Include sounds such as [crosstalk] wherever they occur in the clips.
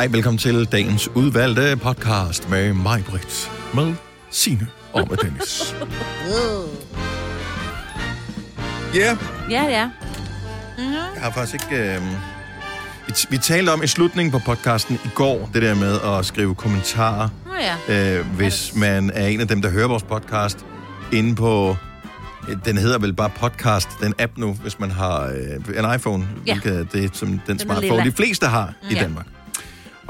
Hej, velkommen til dagens udvalgte podcast med mig, Britt, med Signe og med Dennis. Ja, [laughs] yeah, Ja, ja. jeg har faktisk ikke... Øh... Vi, vi talte om i slutningen på podcasten i går, det der med at skrive kommentarer, Nå ja. øh, hvis man er en af dem, der hører vores podcast, inde på... øh, Den hedder vel bare podcast, den app nu, hvis man har øh, en iPhone, Ja. hvilket er det, som den, Den smartphone, lilla. de fleste har i Ja. Danmark.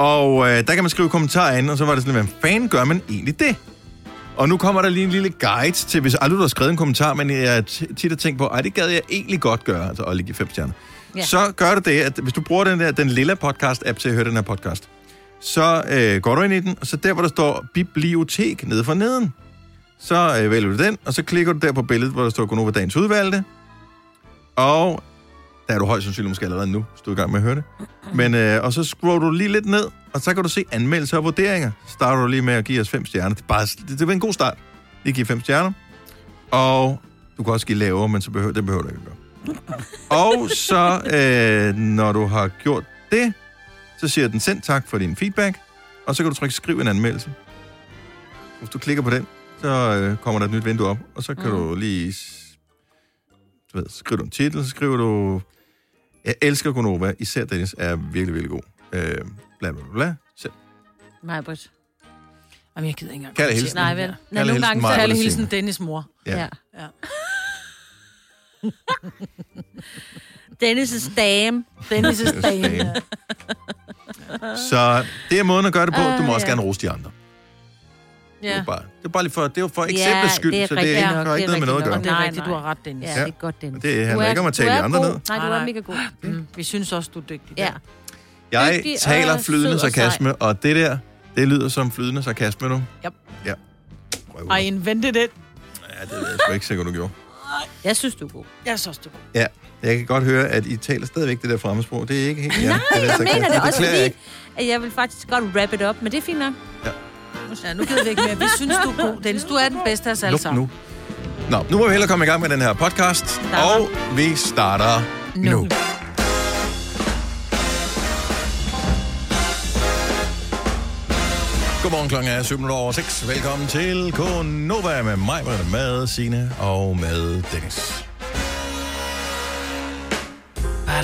Og øh, der kan man skrive kommentarer ind, og så var det sådan, hvad fanden gør man egentlig det? Og nu kommer der lige en lille guide til, hvis aldrig du har skrevet en kommentar, men jeg tit har tænkt på, ej, det gad jeg egentlig godt gøre, altså at ligge fem stjerner. Ja. Så gør det det, at hvis du bruger den der, den lille podcast-app til at høre den her podcast, så øh, går du ind i den, og så der, hvor der står bibliotek nede for neden, så øh, vælger du den, og så klikker du der på billedet, hvor der står Gunova Dagens Udvalgte, og der er du højst sandsynligt måske allerede nu, hvis du er i gang med at høre det. Men, øh, og så scroller du lige lidt ned, og så kan du se anmeldelser og vurderinger. Starter du lige med at give os fem stjerner. Det er, bare, det, det er en god start. Lige give fem stjerner. Og du kan også give lavere, men så behøver, det behøver du ikke gøre. Og så, øh, når du har gjort det, så siger den send tak for din feedback, og så kan du trykke skriv en anmeldelse. Hvis du klikker på den, så øh, kommer der et nyt vindue op, og så kan mm. du lige du ved, skriver du en titel, så skriver du, jeg elsker Gonova, især Dennis er virkelig, virkelig god. Øh, bla, bla, bla. Send. Nej, Britt. Jamen, jeg gider ikke engang. Kommentere. hilsen. Nej, vel. Nej, nogle hilsen, gange så... Signe. hilsen Dennis mor. Ja. Ja. Dennis' dame. Dennis' dame. Så det er måden at gøre det på. Du må Ah, også gerne rose de andre. Det er, Ja. bare, det er bare lige for, det er jo for Ja, eksemplets skyld, det er så det er ikke, nok, har det ikke noget med noget at gøre. Og det er Nej, rigtigt, du har ret, Dennis. Ja, Ja. det er godt, Dennis. Det Du handler er- ikke om at tale de andre god. ned. Nej, du er mega god. Mm. Vi synes også, du er dygtig. Ja. Jeg Dygtig taler og flydende og sarkasme, og det der, det lyder som flydende sarkasme nu. Yep. Ja. I invented it. Ja, det er jeg sgu ikke sikker, du gjorde. Jeg synes, du er god. Jeg synes, du er god. Ja, jeg kan godt høre, at I taler stadigvæk det der fremmedsprog. Det er ikke helt... Ja, Nej, det er jeg mener det også, fordi at jeg vil faktisk godt wrap it up, men det er fint nok. Ja, nu gider vi ikke mere. Vi synes, du er god, Dennis. Du er den bedste af os alle sammen. nu. Nå, nu må vi hellere komme i gang med den her podcast. Starter. Og vi starter nu. Nu. Godmorgen, klokken er 7 minutter over 6. Velkommen til Konova med mig, med Signe og med Dennis.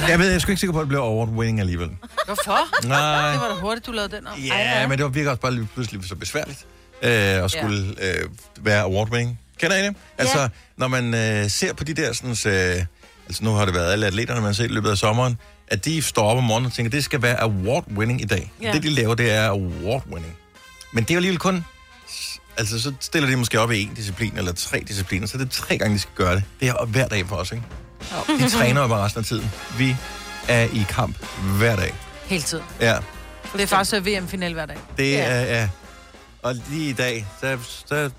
Jeg ved, jeg er sgu ikke sikker på, at det bliver award-winning alligevel. Hvorfor? Nej. Det var da hurtigt, du lavede den om. Ja, men det var virkelig også bare lige pludselig så besværligt øh, at skulle øh, være award-winning. Kender I det? Altså, når man øh, ser på de der sådan... Øh, altså, nu har det været alle atleterne, man har set i løbet af sommeren, at de står op om morgenen og tænker, det skal være award-winning i dag. Ja. Det, de laver, det er award-winning. Men det er jo alligevel kun... Altså, så stiller de måske op i en disciplin eller tre discipliner, så det er tre gange, de skal gøre det. Det er hver dag for os, ikke? De træner jo bare resten af tiden. Vi er i kamp hver dag. Hele tiden. Ja, Det er faktisk VM-final hver dag. det Ja. er... Ja. Og lige i dag, så, så, Kan det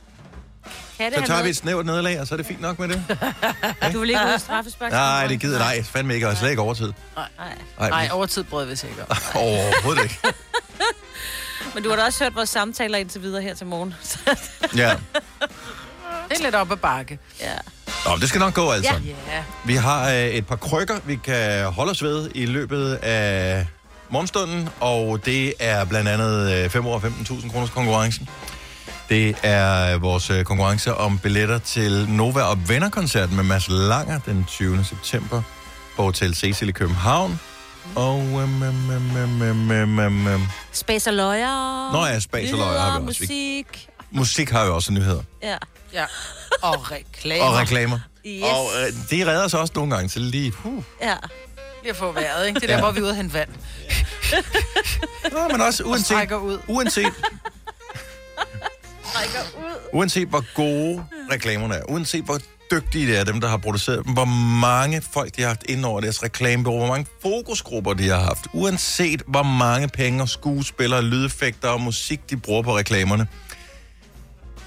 så have tager vi noget? et snævert nederlag, og så er det fint nok med det. [laughs] Du vil ikke ud i straffespark? Nej, det gider nej, fandme ikke, og slet ikke overtid. Nej. Nej, Nej, vi- overtid brød vi sikkert. [laughs] overhovedet ikke. [laughs] Men du har da også hørt vores samtaler indtil videre her til morgen. Ja. Det er lidt op ad bakke. ja. Nå, det skal nok gå, altså. Ja. Vi har øh, et par krykker, vi kan holde os ved i løbet af morgenstunden, og det er blandt andet øh, 5 år 15.000 kroners konkurrencen. Det er vores øh, konkurrence om billetter til Nova og Venner-koncerten med Mads Langer den 20. september på Hotel Cecil i København. Og øhm, øhm, øhm, øhm, øhm, øhm, øhm, øhm. Space og løjer. Nå ja, Space og løjer har vi også. Musik. musik har jo også nyheder. Ja. Ja. Og reklamer. Og reklamer. Yes. Og øh, det redder os også nogle gange til lige... Uh. Ja. Lige at få vejret, ikke? Det er der, Ja. hvor vi er ude og hente vand. Nå, men også Og uanset, strækker ud. uanset, uanset hvor gode reklamerne er, uanset hvor dygtige det er, dem der har produceret dem, hvor mange folk de har haft ind over deres reklamebureau, hvor mange fokusgrupper de har haft, uanset hvor mange penge og skuespillere, lydeffekter og musik de bruger på reklamerne,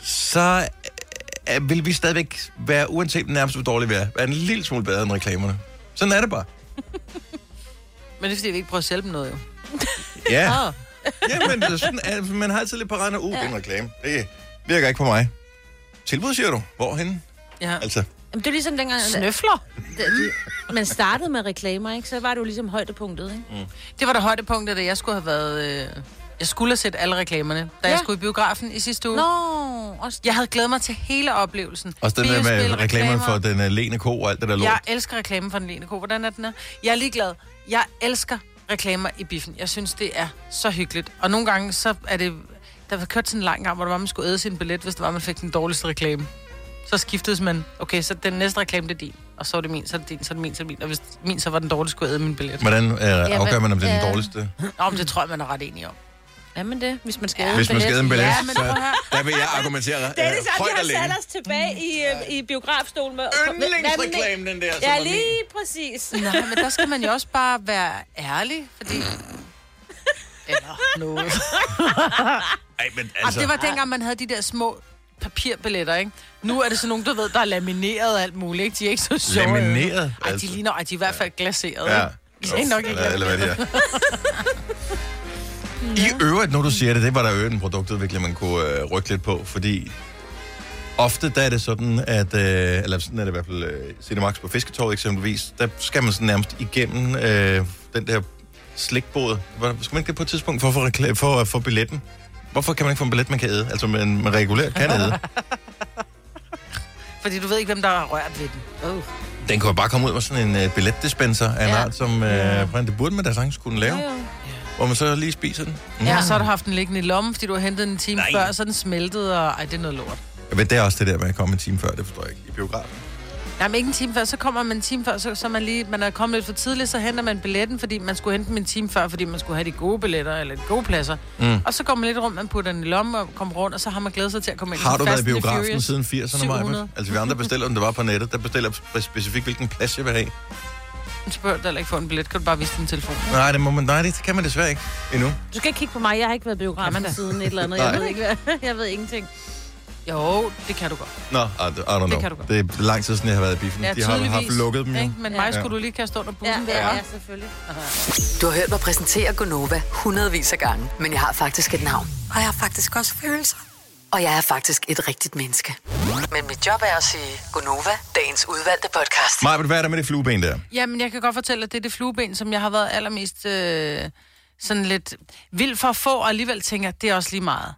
så vil vi stadigvæk være, uanset nærmest hvor dårligt vi er, være en lille smule bedre end reklamerne. Sådan er det bare. [laughs] Men det er, fordi vi ikke prøver at sælge dem noget, jo. Ja. Ja, men det er sådan, at man har altid lidt parat, uh, det er en reklame. Det virker ikke på mig. Tilbud, siger du? Hvorhen? Ja. Altså, Jamen, det er ligesom dengang... Snøfler. man startede med reklamer, ikke? Så var det jo ligesom højdepunktet, ikke? Det var det højdepunkt, da jeg skulle have været... Øh, jeg skulle have set alle reklamerne, da ja. jeg skulle i biografen i sidste uge. Nå, også Jeg havde glædet mig til hele oplevelsen. Også den der med reklamerne for den uh, lene ko og alt det der lort. Jeg elsker reklamen for den lene ko. Hvordan er den her? Jeg er ligeglad. Jeg elsker reklamer i biffen. Jeg synes, det er så hyggeligt. Og nogle gange, så er det... Der var kørt sådan en lang gang, hvor der var, man skulle æde sin billet, hvis det var, man fik den dårligste reklame. Så skiftedes man. Okay, så den næste reklame, det er din. Og så er det min, så er det din, så er det min, så er det min. Og hvis min så var den dårligste, skulle jeg æde min billet. Hvordan uh, afgør man, om det er den ja. dårligste? Nå, men det tror jeg, man er ret enig om. Jamen det, hvis man skal Ja. Hvis man skal en billet, Ja, men så der vil jeg argumentere Det er uh, det højt og samme, vi har længe. sat os tilbage i, øh, i biografstolen med... Yndlingsreklame, den der. Ja, lige præcis. Nej, men der skal man jo også bare være ærlig, fordi... Eller noget. Ej, men Altså. altså... det var dengang, man havde de der små papirbilletter, ikke? Nu er det sådan nogle, du ved, der er lamineret og alt muligt, ikke? De er ikke så sjove. Lamineret? Ej, Altså. de ligner, ej, de er i hvert fald glaseret, Ja. ikke? De er nok ikke eller, eller hvad det er. I øvrigt, når du siger det, det var der jo en produktudvikling, man kunne øh, rykke lidt på, fordi ofte der er det sådan, at, øh, eller sådan er det i hvert fald øh, Cinemax på Fisketorvet eksempelvis, der skal man sådan nærmest igennem øh, den der slikbåd. Hvor- Skal man ikke det på et tidspunkt for at få, rekla- for at få billetten? Hvorfor kan man ikke få en billet, man kan æde? Altså, man, man regulært kan æde. Fordi du ved ikke, hvem der har rørt ved den. Oh. Den kunne jo bare komme ud med sådan en øh, billetdispenser af en Ja. art, som øh, det burde man da sagtens kunne lave, Jo, jo. Hvor man så lige spiser den. Mm. Ja, så har du haft den liggende i lommen, fordi du har hentet den en time Nej. før, så den smeltet, og ej, det er noget lort. Jeg ved, det er også det der med at komme en time før, det forstår jeg ikke, i biografen. Jamen ikke en time før, så kommer man en time før, så, så man lige, man er kommet lidt for tidligt, så henter man billetten, fordi man skulle hente den en time før, fordi man skulle have de gode billetter, eller de gode pladser. Mm. Og så går man lidt rundt, man putter den i lommen og kommer rundt, og så har man glædet sig til at komme ind. Har du været i biografen siden 80'erne, Maja? 700. Altså, vi andre bestiller den, det var på nettet. Der bestiller jeg specifikt, hvilken plads jeg vil have. Du spørger du heller ikke få en billet, kan du bare vise din telefon. Nej, det, må man, nej, det kan man desværre ikke endnu. Du skal ikke kigge på mig, jeg har ikke været biografen siden et eller andet. Jeg ved, ikke, hvad, [laughs] jeg ved ingenting. Jo, det kan du godt. Nå, I, I don't know. kan du godt. Det er lang tid siden, jeg har været i biffen. Ja, De har tydeligvis. haft lukket dem jo. Ikke? Men Ja. mig skulle du lige kaste under bussen Ja, der. ja, ja, selvfølgelig. Du har hørt mig præsentere Gonova hundredvis af gange, men jeg har faktisk et navn. Og jeg har faktisk også følelser. Og jeg er faktisk et rigtigt menneske. Men mit job er at sige Gonova, dagens udvalgte podcast. Maja, hvad er der med det flueben der? Jamen, jeg kan godt fortælle, at det er det flueben, som jeg har været allermest øh, sådan lidt vild for at få, og alligevel tænker, det er også lige meget.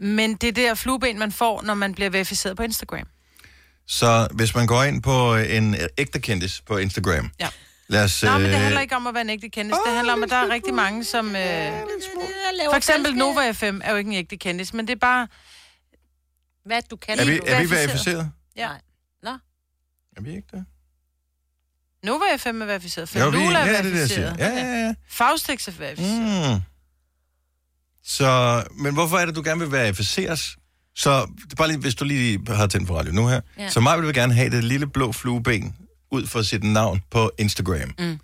Men det er det der flueben, man får, når man bliver verificeret på Instagram. Så hvis man går ind på en ægte kendis på Instagram, Ja. Lad os... Nå, men det øh, handler ikke om at være en ægte kendis. Det handler om, at der er rigtig mange, som... Øh, for eksempel Nova FM er jo ikke en ægte kendis, men det er bare... Hvad du kan. Er vi, er vi verificeret? verificeret? Ja. Nej. Nå. Er vi ikke det? Nova FM er verificeret. Falula ja, er det er det, jeg siger. verificeret. Ja, ja, ja. Faustix er verificeret. Mm. Så, men hvorfor er det, du gerne vil verificeres? Så, det er bare lige, hvis du lige har tændt for radio nu her. Ja. Ja. Så mig vil gerne have det lille blå flueben ud for sit navn på Instagram. Mm.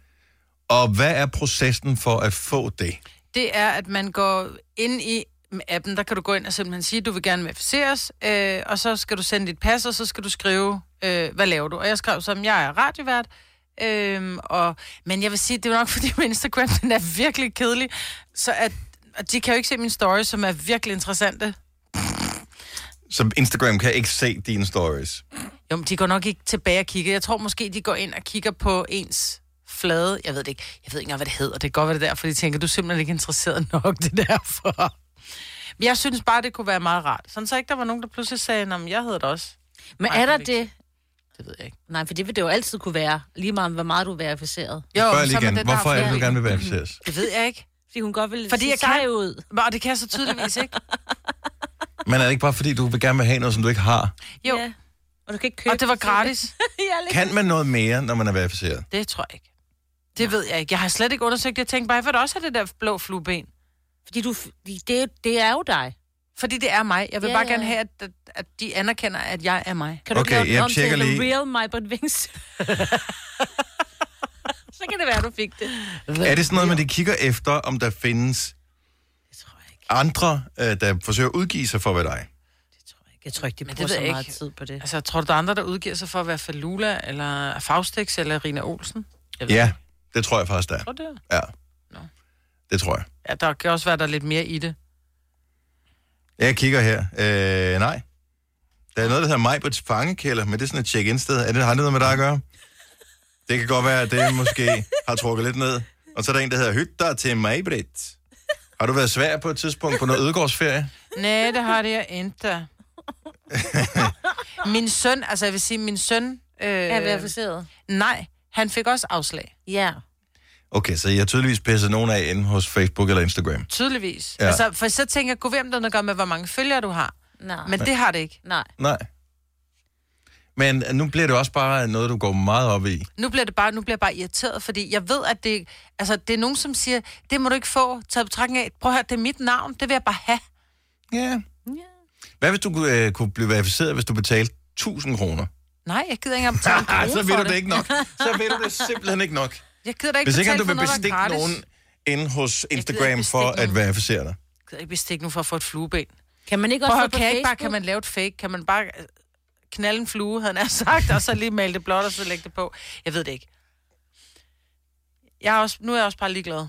Og hvad er processen for at få det? det er, at man går ind i appen, der kan du gå ind og simpelthen sige, at du vil gerne verificeres, øh, og så skal du sende dit pas, og så skal du skrive, øh, hvad laver du? Og jeg skrev som, jeg er radiovært, øh, og, men jeg vil sige, det er nok [laughs] fordi min Instagram, den er virkelig kedelig, så at, at de kan jo ikke se mine stories, som er virkelig interessante. Så Instagram kan ikke se dine stories. Jo, men de går nok ikke tilbage og kigger. Jeg tror måske, de går ind og kigger på ens flade. Jeg ved det ikke. Jeg ved ikke engang, hvad det hedder. Det kan godt være det der, for de tænker, du er simpelthen ikke interesseret [laughs] nok, det er derfor. Men jeg synes bare, det kunne være meget rart. Sådan så ikke der var nogen, der pludselig sagde, at jeg hedder det også. Men Nej, er der det det? Det ved jeg ikke. Nej, for det vil det jo altid kunne være. Lige meget, hvor meget du er verificeret. Jo, Spørg lige igen. Hvorfor er det, du gerne vil verificeres? Det ved jeg ikke. Fordi hun godt vil Fordi se jeg kan- ud. Og det kan jeg så tydeligvis ikke. Men er det ikke bare, fordi du vil gerne vil have noget, som du ikke har? Jo, Ja. Og du kan ikke købe og det var gratis. [laughs] Kan man noget mere, når man er verificeret? Det tror jeg ikke. Det ved jeg ikke. Jeg har slet ikke undersøgt det. Jeg tænkte bare, jeg vil da også have det der blå flueben. Fordi du, det, er- det er jo dig. Fordi det er mig. Jeg vil Ja, bare ja. gerne have, at, at, de anerkender, at jeg er mig. Kan du Okay, ikke lave den jeg om til tjekker The lige. Real My But Wings? [laughs] så kan det være, du fik det. Er det sådan noget, man de kigger efter, om der findes Det jeg andre, øh, der forsøger at udgive sig for at være dig? Jeg tror ikke, de bruger så meget ikke. tid på det. Altså, tror du, der er andre, der udgiver sig for at være Falula, eller Faustix, eller Rina Olsen? Jeg ved Ja, ikke. det tror jeg faktisk, der er. Tror du det? er? Ja. Nå. Det tror jeg. Ja, der kan også være, der er lidt mere i det. Jeg kigger her. Øh, nej. Der er noget, der hedder Majbrits fangekælder, men det er sådan et check-in-sted. Er det, har det noget med dig at gøre? Det kan godt være, at det måske har trukket lidt ned. Og så er der en, der hedder Hytter til mig, Britt. Har du været svær på et tidspunkt på noget ødegårdsferie? Nej, det har det jeg ikke. [laughs] min søn, altså jeg vil sige, min søn... Øh, Er verificeret? nej, han fik også afslag. Ja. Okay, så jeg har tydeligvis pisset nogen af inde hos Facebook eller Instagram. Tydeligvis. Ja. Altså, for så tænker jeg, gå hvem der gøre med, hvor mange følgere du har. Nej. Men det har det ikke. Nej. Nej. Men nu bliver det også bare noget, du går meget op i. Nu bliver det bare, nu bliver jeg bare irriteret, fordi jeg ved, at det, altså, det er nogen, som siger, det må du ikke få, taget betragtning af. Prøv at høre, det er mit navn, det vil jeg bare have. Ja. Hvad hvis du øh, kunne blive verificeret, hvis du betalte 1000 kroner? Nej, jeg gider ikke engang betale en Ah, krone så ved for du det ikke nok. Så ved du det [laughs] simpelthen ikke nok. Jeg gider da ikke Hvis ikke betale du vil for noget, der er bestikke gratis. nogen inde hos ikke Instagram for bestikke at nogen. verificere dig. Jeg gider ikke bestikke nogen for at få et flueben. Kan man ikke Prøv også at få høre, på kan, jeg ikke bare, Facebook? kan man lave et fake? Kan man bare øh, knalde en flue, havde han sagt, og så lige male det blåt, og så lægge det på? Jeg ved det ikke. Jeg er også, nu er jeg også bare ligeglad.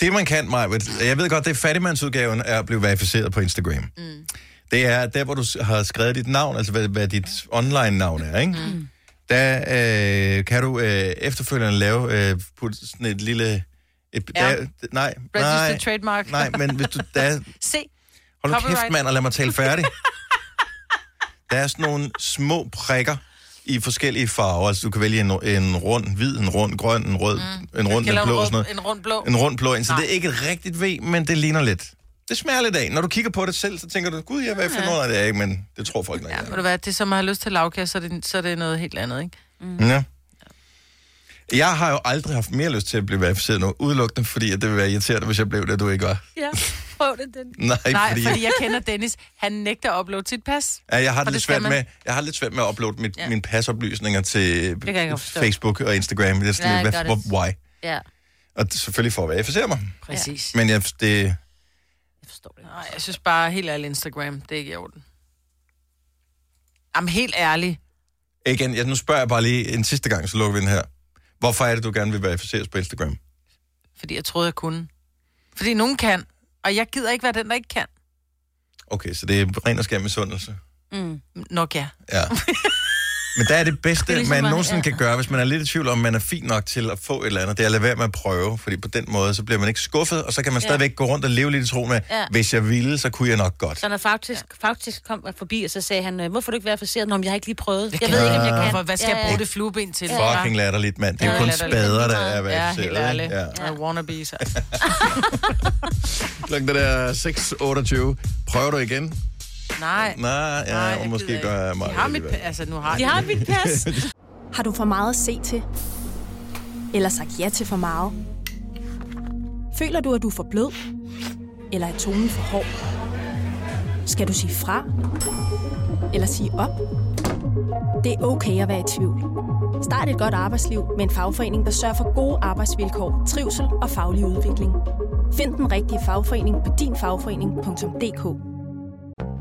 Det man kan, Maja, jeg ved godt, det er fattigmandsudgaven er at blive verificeret på Instagram. Mm. Det er der, hvor du har skrevet dit navn, altså hvad, hvad dit online-navn er, ikke? Mm. Der øh, kan du øh, efterfølgende lave øh, putte sådan et lille... Et, Ja. der, nej, nej, trademark. nej, men hvis du... Der, [laughs] Se, hold nu kæft, Copyright. mand, og lad mig tale færdig. [laughs] der er sådan nogle små prikker i forskellige farver. Altså, du kan vælge en, en rund hvid, en rund grøn, en rød, mm. en rund, en blå en, og sådan rund, noget. en rund blå. En rund blå en, så Nej. det er ikke et rigtigt V, men det ligner lidt. Det smager lidt af. Når du kigger på det selv, så tænker du, gud, jeg vil finde ud af det, ikke? men det tror folk nok. Ja, Ja, ved du hvad, det er som at have lyst til lavkage, så er det, så er det noget helt andet, ikke? ja. Jeg har jo aldrig haft mere lyst til at blive verificeret nu, udelukkende fordi, at det ville være irriterende, hvis jeg blev det, du ikke var. Ja, [laughs] prøv det, den. Nej, Nej, fordi, fordi jeg kender Dennis. Han nægter at uploade sit pas. ja, jeg har det lidt det svært man. med, jeg har lidt svært med at uploade mit, ja. Mine pasoplysninger til. Facebook og Instagram. Det er sådan, Ja, lidt, jeg hvad, gør det. hvor, why? Ja, Og det- selvfølgelig for at verificere mig. Præcis. Men jeg, det, forstår det. Nej, jeg synes bare helt ærligt Instagram, det er ikke i orden. Jamen helt ærligt. igen, jeg, nu spørger jeg bare lige en sidste gang, så lukker vi den her. Hvorfor er det, du gerne vil verificeres på Instagram? Fordi jeg troede, jeg kunne. Fordi nogen kan, og jeg gider ikke være den, der ikke kan. Okay, så det er ren og skær misundelse. Mm. Nok ja. Ja. [laughs] Men der er det bedste, Det er ligesom man nogensinde ja. kan gøre, hvis man er lidt i tvivl om, man er fin nok til at få et eller andet, det er at lade være med at prøve, fordi på den måde, så bliver man ikke skuffet, og så kan man Ja. stadigvæk gå rundt og leve lidt i tro med, Ja. hvis jeg ville, så kunne jeg nok godt. Så han faktisk, faktisk kom forbi, og så sagde han, øh, hvorfor er du ikke verificeret? Nå, men jeg har ikke lige prøvet. Jeg, ved ikke, om jeg kan. For hvad skal jeg bruge det flueben til? Fucking latterligt, mand. Det er jo Ja, kun spader, der er Ja, verificeret. helt ærligt. Ja. Ja. Wannabes, altså. [laughs] Klokken det der 6.28. Prøver du igen? Nej. Nej, ja, Nej, og jeg måske gør jeg ikke. meget. De har mit, altså nu har De har mit pas. [laughs] Har du for meget at se til? Eller sagt ja til for meget? Føler du, at du er for blød? Eller er tonen for hård? Skal du sige fra? Eller sige op? Det er okay at være i tvivl. Start et godt arbejdsliv med en fagforening, der sørger for gode arbejdsvilkår, trivsel og faglig udvikling. Find den rigtige fagforening på dinfagforening.dk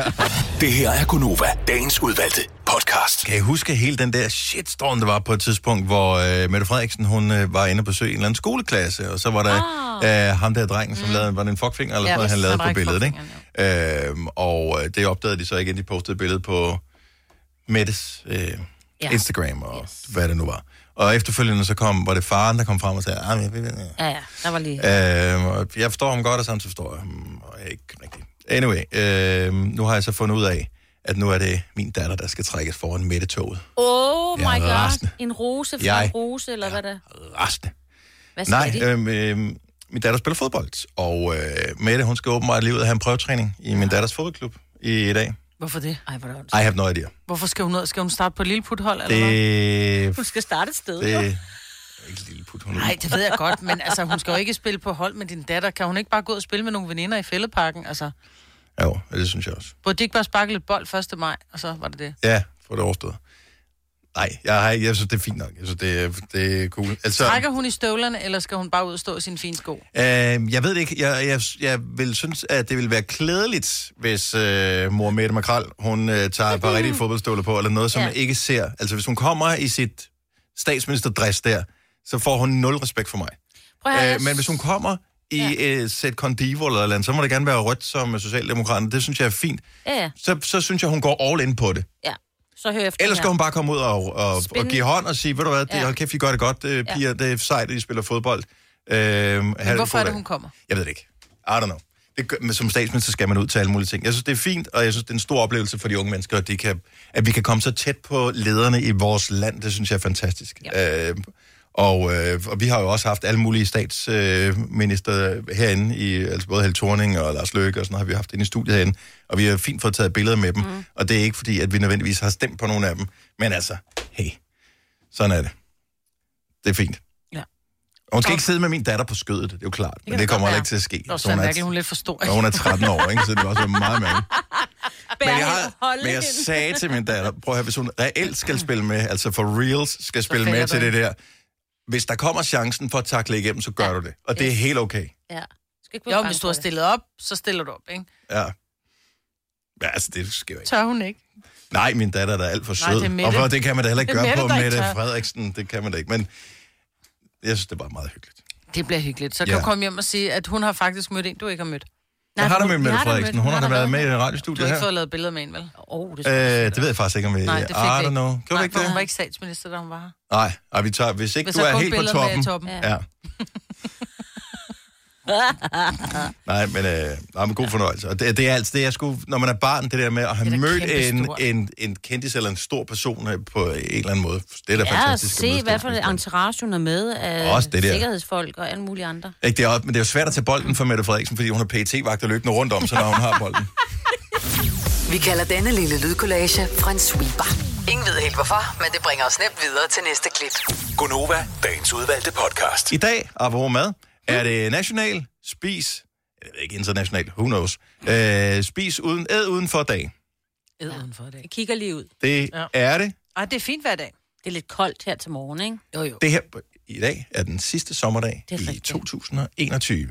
[laughs] Det her er Gunova, dagens udvalgte podcast. Kan I huske hele den der shitstorm, der var på et tidspunkt, hvor øh, Mette Frederiksen, hun øh, var inde og besøge en eller anden skoleklasse, og så var der ah. øh, ham der drengen, som mm. lavede, var det en fuckfinger eller Ja, sådan noget, han han lavede på billedet, ikke? Øhm, og øh, det opdagede de så igen, de postede et billede på Mettes øh, Ja. Instagram, og yes. hvad det nu var. Og efterfølgende så kom, var det faren, der kom frem og sagde, ah, men jeg, ved- Ja, ja, der var lige... Øh, og jeg forstår ham godt, og sådan så forstår jeg ham og jeg ikke rigtigt. Anyway, øh, nu har jeg så fundet ud af, at nu er det min datter, der skal trækkes foran midtetoget. Oh my Jeg god. rasende. En rose fra Jeg en rose, eller hvad det Restende. Hvad Nej, de? øhm, øhm, min datter spiller fodbold, og øh, Mette, hun skal åbenbart lige ud og have en prøvetræning i min datters fodboldklub i, i dag. Hvorfor det? Ej, hvor er det I have no idea. Hvorfor skal hun, ud- skal hun starte på et lille puthold, eller hvad? Det, Hun skal starte et sted, det jo. Ikke lille put, hun Nej, det ved jeg godt, men altså, hun skal jo ikke spille på hold med din datter. Kan hun ikke bare gå ud og spille med nogle veninder i fældeparken? Altså, Jo, det synes jeg også. burde de ikke bare sparke lidt bold 1. maj, og så var det det? Ja, for det overstået. Nej, jeg, har, ikke- jeg synes, det er fint nok. Jeg synes, det, er- det er cool. Altså, Trækker hun i støvlerne, eller skal hun bare ud og stå i sine fine sko? øh, jeg ved det ikke. Jeg, jeg, jeg vil synes, at det vil være klædeligt, hvis øh, mor Mette Makrel, hun øh, tager et par rigtige fodboldstøvler på, eller noget, som ja. man ikke ser. Altså, hvis hun kommer i sit statsministerdress der, så får hun nul respekt for mig. Prøv Øh, men hvis hun kommer i ja. et sæt Condivo eller noget, så må det gerne være rødt som Socialdemokraterne. Det synes jeg er fint. Ja, ja. Så, så synes jeg, hun går all in på det. ja. Så hør efter Ellers skal hun bare komme ud og, og, og give hånd og sige, ved du hvad, det, Ja. hold kæft, I gør det godt, øh, piger, ja. det er sejt, at I spiller fodbold. Øh, hvorfor er det, hun kommer? Jeg ved det ikke. I don't know. Det, gør- men som statsminister skal man ud til alle mulige ting. Jeg synes, det er fint, og jeg synes, det er en stor oplevelse for de unge mennesker, at, de kan, at vi kan komme så tæt på lederne i vores land. Det synes jeg er fantastisk. Ja. Øh, og, øh, og vi har jo også haft alle mulige statsminister øh, herinde, i, altså både Helle Thorning og Lars Løkke og sådan noget, har vi haft inde i studiet herinde, og vi har fint fået taget billeder med dem, mm. og det er ikke fordi, at vi nødvendigvis har stemt på nogle af dem, men altså, hey, sådan er det. Det er fint. Ja. Og hun skal ikke sidde med min datter på skødet, det er jo klart, men det kommer heller ikke til at ske. Er Så hun er- mærkeligt, hun er lidt for stor. og hun er 13 år, ikke? så det var også meget mærkeligt. [laughs] Men jeg, har, men jeg sagde til min datter, prøv at høre, hvis hun reelt skal spille med, altså for reals skal spille med til det der, hvis der kommer chancen for at takle igennem, så gør du det. Og det er helt okay. Ja. Skal ikke Jo, hvis du har stillet op, så stiller du op, ikke? Ja. Ja, altså, det sker jo ikke. Tør hun ikke? Nej, min datter er da alt for Nej, sød. det er Mette. og for, det kan man da heller ikke Det er gøre Mette, på der Mette tør. Frederiksen. Det kan man da ikke. Men jeg synes, det er bare meget hyggeligt. Det bliver hyggeligt. Så kan Ja. du komme hjem og sige, at hun har faktisk mødt en, du ikke har mødt. Jeg har da hun- med Mette Frederiksen. Hun har da været med i Du radiostudiet har ikke her. fået lavet billeder med en, vel? Åh, det Øh, det ved jeg faktisk ikke, om vi... Nej, det fik I don't ikke. know. Gjorde vi Nej, ikke det? hun var ikke statsminister, da hun var her. Nej, ej, vi tager, hvis ikke Hvis du der er helt på toppen. toppen. Ja. [laughs] nej, men, øh, nej, men god fornøjelse. Og det, det er altså det, jeg skulle, når man er barn, det der med at have Det mødt en, en, en kendis eller en stor person øh, på en eller anden måde. Det er da Ja, og fantastisk. at se, møde hvad for statsministeren. entourage hun er med af Også det der. sikkerhedsfolk og alle mulige andre. Ikke, det er, men det er jo svært at tage bolden for Mette Frederiksen, fordi hun har PT-vagter løbende rundt om, så når hun har bolden. [laughs] Vi kalder denne lille lydkollage en sweeper. Ingen ved helt hvorfor, men det bringer os nemt videre til næste klip. Gunova, dagens udvalgte podcast. I dag, apropos mad, er det national spis, jeg ved ikke international, who knows, øh, spis uden, æd uden for dag. Æd udenfor i dag. Jeg kigger lige ud. Det Ja. er det. Ej, det er fint hver dag. Det er lidt koldt her til morgen, ikke? Jo, jo. Det her i dag er den sidste sommerdag Det er i rigtigt. 2021.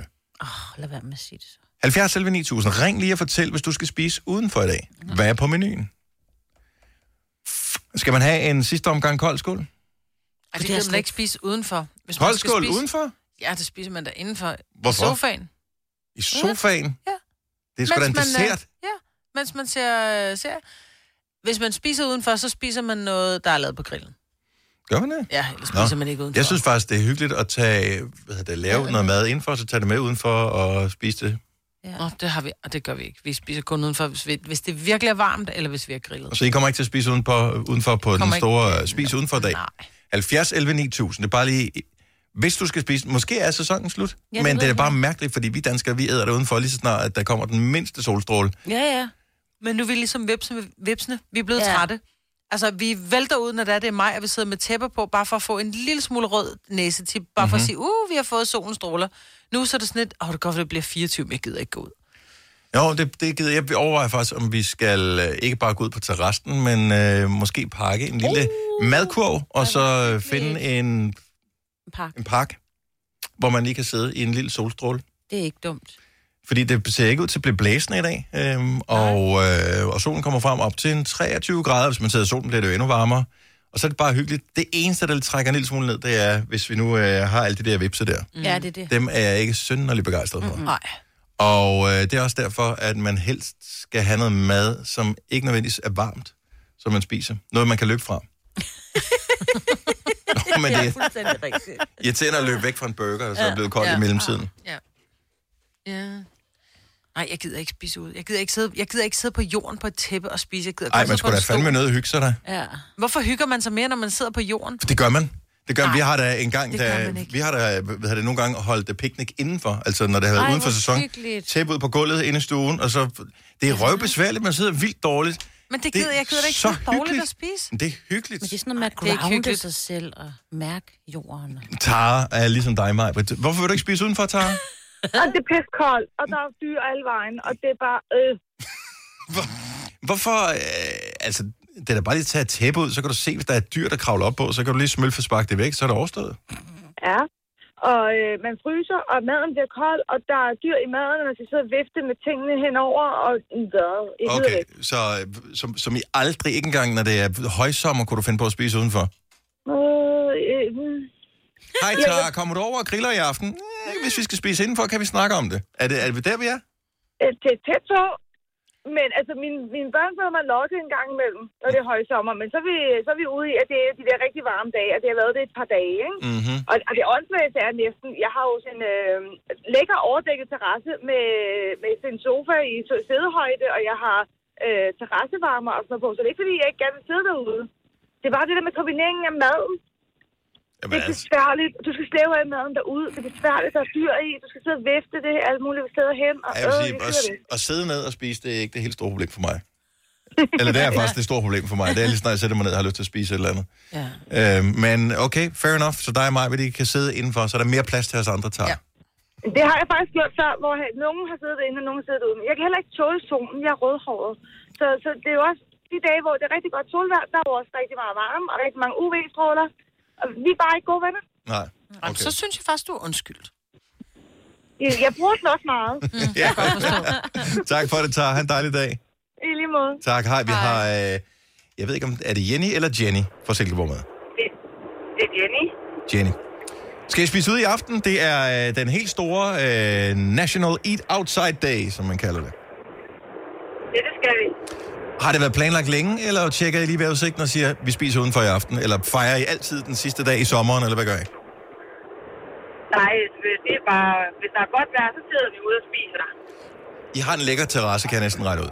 Åh, oh, lad være med at sige det så. 70 11 9000. Ring lige og fortæl, hvis du skal spise udenfor i dag. Hvad er på menuen? Skal man have en sidste omgang kold skål? Ej, det kan man ikke spise udenfor. Hvis man Kold skal skål spise... udenfor? Ja, det spiser man da indenfor. Hvorfor? I sofaen. I sofaen? Ja. Det er sgu da en man, øh, dessert. Ja, mens man ser, ser. Hvis man spiser udenfor, så spiser man noget, der er lavet på grillen. Gør man det? Ja, ellers spiser man ikke udenfor. Jeg synes faktisk, det er hyggeligt at tage, hvad hedder det, lave noget mad indenfor, så tage det med udenfor og spise det. Ja. Nå, det har vi, og det gør vi ikke. Vi spiser kun udenfor, hvis, vi, hvis det virkelig er varmt, eller hvis vi har grillet. Og så I kommer ikke til at spise udenfor, udenfor på den Kommer ikke- store spis udenfor dag. Nej. 70 11 9000. Det er bare lige... Hvis du skal spise... Måske er sæsonen slut, Ja, det men det er jeg bare mærkeligt, fordi vi danskere, vi æder det udenfor lige så snart, at der kommer den mindste solstråle. Ja, ja. Men nu er vi ligesom vipsene. vipsene. Vi er blevet Ja. trætte. Altså, vi vælter ud, når det er, det er maj, og vi sidder med tæpper på, bare for at få en lille smule rød næsetip, bare Mhm. for at sige, uh, vi har fået solens stråler. Nu så er det sådan lidt, åh, det kan godt det bliver 24, men jeg gider ikke gå ud. Jo, det, det gider jeg. Vi overvejer faktisk, om vi skal øh, ikke bare gå ud på terrassen, men øh, måske pakke en lille uh, madkurv, og så øh, finde en, En pakke. en park, hvor man lige kan sidde i en lille solstråle. Det er ikke dumt. Fordi det ser ikke ud til at blive blæsende i dag, øhm, og, øh, og solen kommer frem op til en 23 grader. Hvis man sidder i solen, bliver det jo endnu varmere. Og så er det bare hyggeligt. Det eneste, der trækker en lille smule ned, det er, hvis vi nu øh, har alle de der vipser der. Mm. Ja, det er det. Dem er jeg ikke synderligt begejstret for. Mm-hmm. Nej. Og øh, det er også derfor, at man helst skal have noget mad, som ikke nødvendigvis er varmt, som man spiser. Noget, man kan løbe fra. [laughs] Men det er fuldstændig rigtigt. irriterende at løbe væk fra en burger, og så er det blevet koldt Ja. i mellemtiden. Ja. Ja. Nej, jeg gider ikke spise ud. Jeg gider ikke sidde, jeg gider ikke sidde på jorden på et tæppe og spise. Jeg gider Ej, kun man skulle da fandme noget at hygge sig der. Ja. Hvorfor hygger man sig mere, når man sidder på jorden? For det gør man. Det gør vi har da en gang, det da, vi har da hvad det, nogle gange holdt picnic indenfor, altså når det har været Ej, uden for sæson. Tæppe ud på gulvet inde i stuen, og så... Det er røvbesværligt, man sidder vildt dårligt. Men det Det gider er jeg gider da ikke så dårligt hyggeligt. at spise. Men det er hyggeligt. Men det er sådan noget med at det grounde sig selv og mærke jorden. Tara er ligesom dig, Maj. Hvorfor vil du ikke spise udenfor, Tara? [laughs] Og det er piskoldt, og der er dyr alle vejen, og det er bare... Øh. [laughs] Hvorfor... Øh, altså, det er da bare lige at tage et tæppe ud, så kan du se, hvis der er et dyr, der kravler op på, så kan du lige smølfe sparke det væk, så er det overstået. Ja, og øh, man fryser, og maden bliver kold, og der er dyr i maden, og man skal sidde og vifte med tingene henover, og ja, i Okay, så øh, som, som I aldrig, ikke engang når det er højsommer, kunne du finde på at spise udenfor? Øh, øh, Hej Ja, Tara, ja. kommer du over og griller i aften? Eh, Hvis vi skal spise indenfor, kan vi snakke om det. Er det, er det der, vi er? øh, det er tæt på, men altså, mine, mine børn får mig lokket en gang imellem, når det er højsommer, men så er vi, så er vi ude i, at det er de der rigtig varme dage, og det har været det et par dage, ikke? Mm-hmm. Og, og det åndssvageste er næsten, jeg har jo sådan en øh, lækker overdækket terrasse med, med en sofa i sædehøjde, og jeg har øh, terrassevarmer og sådan noget på, så det er ikke fordi, jeg ikke gerne vil sidde derude. Det er bare det der med kombineringen af maden. Jamen, Det er altså, besværligt. Du skal slæve af maden derude. Det er besværligt, der er dyr i. Du skal sidde og vifte det alle mulige steder hen. Og, jeg vil øh, sige, jeg at, at sidde ned og spise, det er ikke det helt store problem for mig. Eller det er [laughs] faktisk det store problem for mig. Det er lige snart, jeg sætter mig ned og har lyst til at spise et eller andet. Ja. Øh, men okay, fair enough. Så dig og mig, de kan sidde indenfor, så er der mere plads til os andre tager. Ja. Det har jeg faktisk gjort før, hvor nogen har siddet inde, og nogen har siddet ude. Men jeg kan heller ikke tåle solen. Jeg er rødhåret. Så, så det er jo også de dage, hvor det er rigtig godt solvejr, der er jo også rigtig meget varme og rigtig mange UV-stråler. Vi er bare ikke gode venner. Nej. Okay. Så synes jeg faktisk, du er undskyldt. Jeg, jeg bruger den også meget. ja. [laughs] tak for det, Tara. Ha' en dejlig dag. I lige måde. Tak. Hej, vi har... Øh, jeg ved ikke, om er det Jenny eller Jenny fra Silkeborg med? Det, det er Jenny. Jenny. Skal I spise ud i aften? Det er øh, den helt store øh, National Eat Outside Day, som man kalder det. Ja, det skal vi. Har det været planlagt længe, eller tjekker I lige vejrudsigten og siger, vi spiser udenfor i aften? Eller fejrer I altid den sidste dag i sommeren, eller hvad gør I? Nej, det er bare... Hvis der er godt vejr, så sidder vi ude og spiser. I har en lækker terrasse, kan jeg næsten regne ud.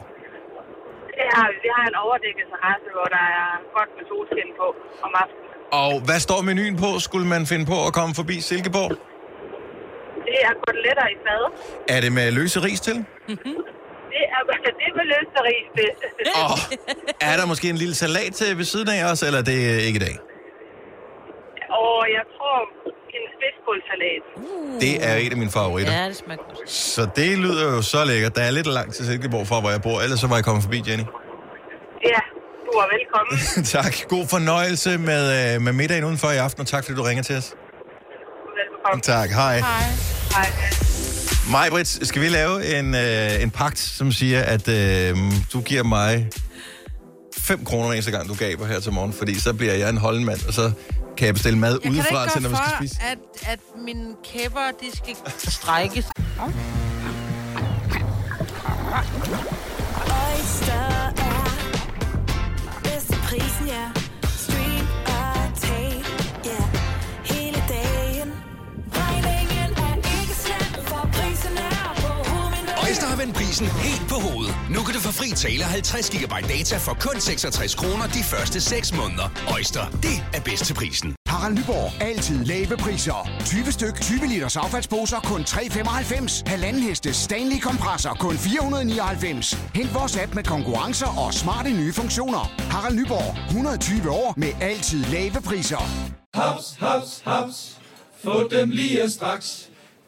Det har vi. Vi har en overdækket terrasse, hvor der er godt med solskin på om aftenen. Og hvad står menuen på? Skulle man finde på at komme forbi Silkeborg? Det er koteletter i fad. Er det med løse ris til? [laughs] Det er, [laughs] det er med. Og er der måske en lille salat til ved siden af os, eller er det ikke i dag? Og jeg tror, en spidskålsalat. Det er en af mine favoritter. Ja, det smager godt. Så det lyder jo så lækkert. Der er lidt langt til Silkeborg fra, hvor jeg bor. Ellers så var jeg kommet forbi, Jenny. Ja, du er velkommen. [laughs] tak. God fornøjelse med, øh, med middagen udenfor i aften, og tak fordi du ringer til os. Velkommen. Tak. Hej. Hej. Hej. Majbrit, skal vi lave en, øh, en pagt, som siger, at øh, du giver mig 5 kroner hver eneste gang, du gaber her til morgen, fordi så bliver jeg en holdmand, og så kan jeg bestille mad Jeg udefra ikke til, når vi skal spise. at, at mine kæber, de skal strækkes. Oyster er bedst til prisen, ja. Øjster har vendt prisen helt på hovedet. Nu kan du få fri tale 50 GB data for kun 66 kroner de første 6 måneder. Øjster, det er bedst til prisen. Harald Nyborg. Altid lave priser. 20 styk, 20 liters affaldsposer kun 3,95. Halvanden heste Stanley kompresser kun 499. Hent vores app med konkurrencer og smarte nye funktioner. Harald Nyborg. 120 år med altid lave priser. Haps, haps, haps. Få dem lige straks.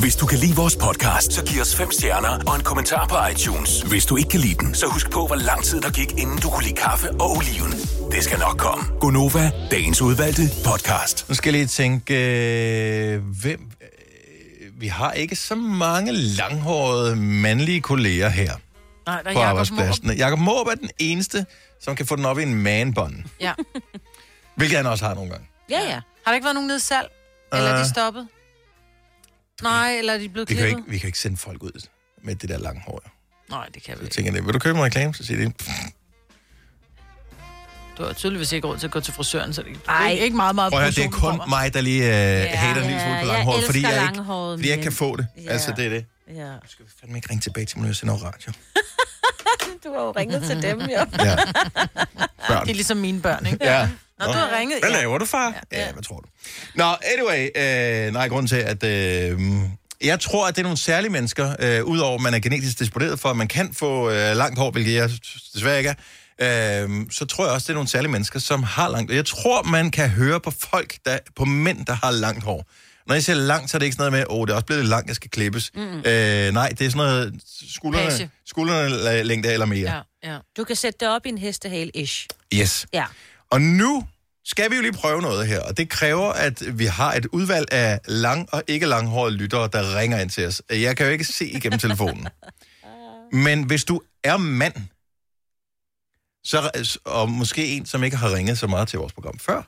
Hvis du kan lide vores podcast, så giv os fem stjerner og en kommentar på iTunes. Hvis du ikke kan lide den, så husk på, hvor lang tid der gik, inden du kunne lide kaffe og oliven. Det skal nok komme. Gonova, dagens udvalgte podcast. Nu skal jeg lige tænke, øh, hvem... Øh, vi har ikke så mange langhårede mandlige kolleger her Nej, der er på Jacob arbejdspladsen. Jakob Måb er den eneste, som kan få den op i en manbånd. Ja. Hvilket han også har nogle gange. Ja, ja. Har der ikke været nogen nede i salg? Eller er Øh. de stoppet? Nej, eller er de blevet Vi kan, klippet? ikke, vi kan ikke sende folk ud med det der lange hår. Nej, det kan vi Så ikke. tænker jeg, vil du købe en reklame? Så siger de, Du har tydeligvis ikke råd til at gå til frisøren, så det er Ej. ikke, ikke meget, meget prøv at det er kun kommer. mig, der lige øh, hater en lille smule på langhåret, fordi jeg, ikke, fordi jeg ikke kan få det. Ja. Altså, det er det. Ja. Jeg skal fandme ikke ringe tilbage til mig, når jeg sender radio. [laughs] [laughs] Du har jo ringet til dem, jo. Ja. Børn. Det er ligesom mine børn, ikke? Ja. Nå, du har ringet. Hvad Ja. laver du, far? Ja, ja hvad tror du? Nå, anyway, øh, nej, grunden til, at øh, jeg tror, at det er nogle særlige mennesker, øh, udover at man er genetisk disponeret for, at man kan få øh, langt hår, hvilket jeg desværre ikke er, øh, så tror jeg også, det er nogle særlige mennesker, som har langt Jeg tror, man kan høre på folk, der, på mænd, der har langt hår. Når jeg siger langt, så er det ikke sådan noget med, åh, oh, det er også blevet langt, jeg skal klippes. Mm. Øh, nej, det er sådan noget skuldrene, Page. skuldrene længde eller mere. Ja, ja. Du kan sætte det op i en hestehale-ish. Yes. Ja. Og nu skal vi jo lige prøve noget her, og det kræver, at vi har et udvalg af lang- og ikke langhårede lyttere, der ringer ind til os. Jeg kan jo ikke se igennem telefonen. [laughs] Men hvis du er mand, så, og måske en, som ikke har ringet så meget til vores program før,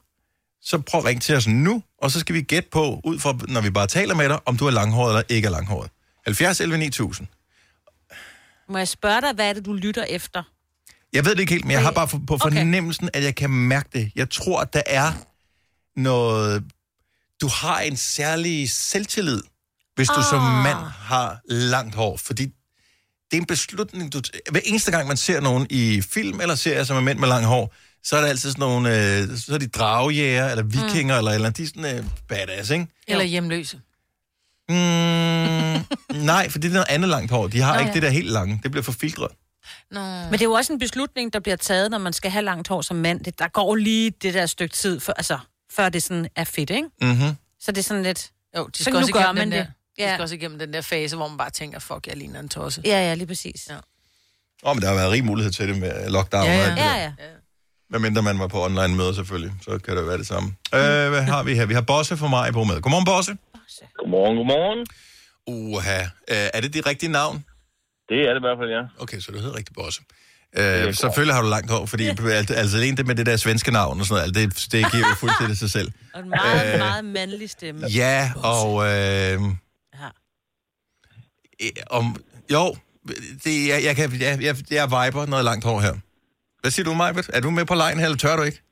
så prøv at ringe til os nu, og så skal vi gætte på, ud fra, når vi bare taler med dig, om du er langhåret eller ikke er langhåret. 70 11 9000. Må jeg spørge dig, hvad er det, du lytter efter? Jeg ved det ikke helt, men jeg har bare på på fornemmelsen, at jeg kan mærke det. Jeg tror, at der er noget... Du har en særlig selvtillid, hvis du som Ah. mand har langt hår. Fordi det er en beslutning, du... Hver eneste gang, man ser nogen i film eller serier, som er mænd med langt hår, så er der altid sådan nogle... Øh, så er de dragjæger, eller vikinger, mm. eller, eller de er sådan øh, badass, ikke? Eller hjemløse. Mm, nej, for det er noget andet langt hår. De har Nå, ikke ja. det der helt lange. Det bliver for filtret. Nå. Men det er jo også en beslutning, der bliver taget, når man skal have langt hår som mand. Det, der går lige det der stykke tid, for, altså, før det sådan er fedt, ikke? Mm-hmm. Så det er sådan lidt... Jo, de så skal nu også gør igennem man den der, det. de Ja. skal også igennem den der fase, hvor man bare tænker, fuck, jeg ligner en tosse. Ja, ja, lige præcis. Ja. Åh, oh, men der har været rig mulighed til det med lockdown. Ja, og ja. der. Ja, ja. Hvad mindre man var på online møder selvfølgelig, så kan det være det samme. Øh, hvad har vi her? Vi har Bosse fra mig på med. Godmorgen, Bosse. Godmorgen, godmorgen. Uha. Øh, er det dit rigtige navn? Det er det i hvert fald, ja. Okay, så du hedder rigtig Bosse. Øh, selvfølgelig har du langt hår, fordi [laughs] alt- altså alene det med det der svenske navn og sådan noget, alt det, det giver jo fuldstændig sig selv. [laughs] Og en meget, Øh, meget mandlig stemme. Ja, og... Øh, øh, om, jo, det, jeg, jeg, kan, jeg, jeg, jeg viber noget langt hår her. Hvad siger du, Majbet? Er du med på lejen her, eller tør du ikke?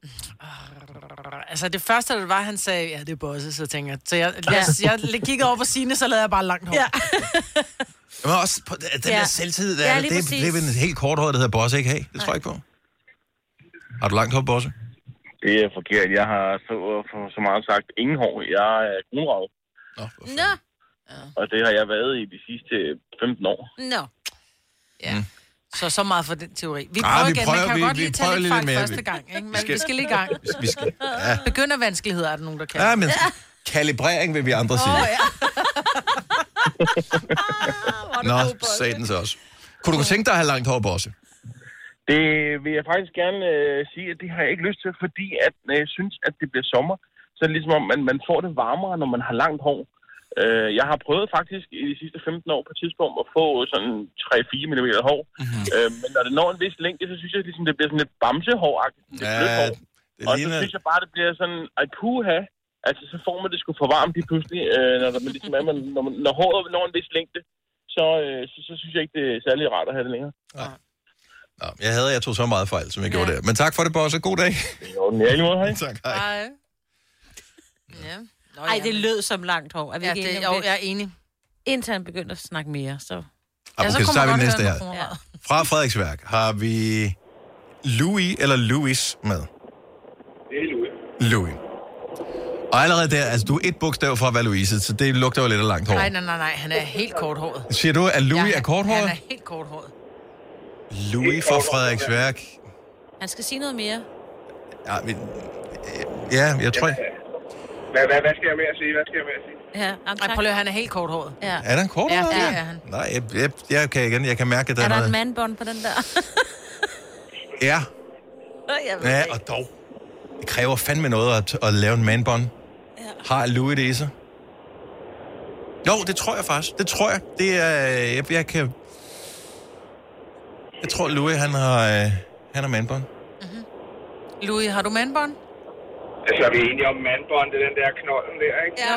Altså det første, der var, han sagde, ja, det er Bosse, så tænker jeg. Så jeg, jeg, jeg, jeg kiggede over på sine, så lavede jeg bare langt hår. Ja. [laughs] Men også på den Ja. der selvtid, der, Ja, ja, lige det, præcis. det er vel en helt kort hår, der hedder Bosse, ikke? Hey, det tror jeg ikke på. Har du langt hår, Bosse? Det er forkert. Jeg har så, så meget sagt ingen hår. Jeg er kronravet. Nå. Og det har jeg været i de sidste 15 år. Nå. Ja. Så så meget for den teori. Vi Ah, prøver vi igen. prøver- Man kan vi- godt vi lige tage lidt fejl første Vi- gang, ikke? Men vi skal- vi skal lige i gang. [laughs] Vi skal, ja. Begyndervanskeligheder er der nogen, der kan. ja, men kalibrering vil vi andre sige. Åh, ja. [laughs] Nå, satans også. Kunne du tænke dig at have langt hår, Bosse? Det vil jeg faktisk gerne øh, sige, at det har jeg ikke lyst til, fordi at, når jeg synes, at det bliver sommer, så er det ligesom om, man, man får det varmere, når man har langt hår. Øh, jeg har prøvet faktisk i de sidste 15 år på et tidspunkt at få sådan 3-4 mm hår. Mm-hmm. Øh, men når det når en vis længde, så synes jeg ligesom, det bliver sådan lidt bamsehår-agtigt. Ja, hår. det Og så synes jeg bare, det bliver sådan, ej puha, altså så får man det sgu for varmt lige pludselig, øh, når, der, men ligesom er, man, når, man, når håret når en vis længde, så, øh, så, så synes jeg ikke, det er særlig rart at have det længere. Nå, jeg havde, jeg tog så meget fejl, som jeg ja. gjorde der. Men tak for det, Bosse. God dag. Jo, ja, lige måde, hej. [laughs] tak, hej. Hej. Ja. Nå, Ej, det lød som langt hår. Er vi Ja, ikke det- enige om jo, jeg er enig. Indtil han begynder at snakke mere, så... Ja, okay, så tager vi næste her. Ja. Fra Frederiksværk har vi Louis eller Louis med. Det er Louis. Louis. Og allerede der, altså du er et bogstav fra at være Louise, så det lugter jo lidt af langt hår. Nej, nej, nej, nej, han er helt korthåret. Siger du, at Louis Ja, er korthåret? Han er helt korthåret. Louis fra Frederiksværk. Han skal sige noget mere. Ja, men, ja jeg tror... Hvad, hvad, hvad skal jeg mere sige? Hvad skal jeg mere sige? Ja, jamen, Ej, prøv lige, at- han er helt korthåret. Ja. Er der en kort Ja, hår det der? er han. Nej, jeg, jeg, jeg, kan igen, jeg kan mærke, at der Er er, der en noget... mandbånd på den der? [laughs] Ja, Jeg ved ja, ikke. og dog. Det kræver fandme noget at, at lave en manbånd. Ja. Har Louis det i sig? Jo, det tror jeg faktisk. Det tror jeg. Det er... Jeg, jeg kan... Jeg tror, Louis, han har, øh, han har manbånd. Louis, har du mandbånd? Altså, er vi enige om mandbånd, det er den der knolden der, ikke? Ja.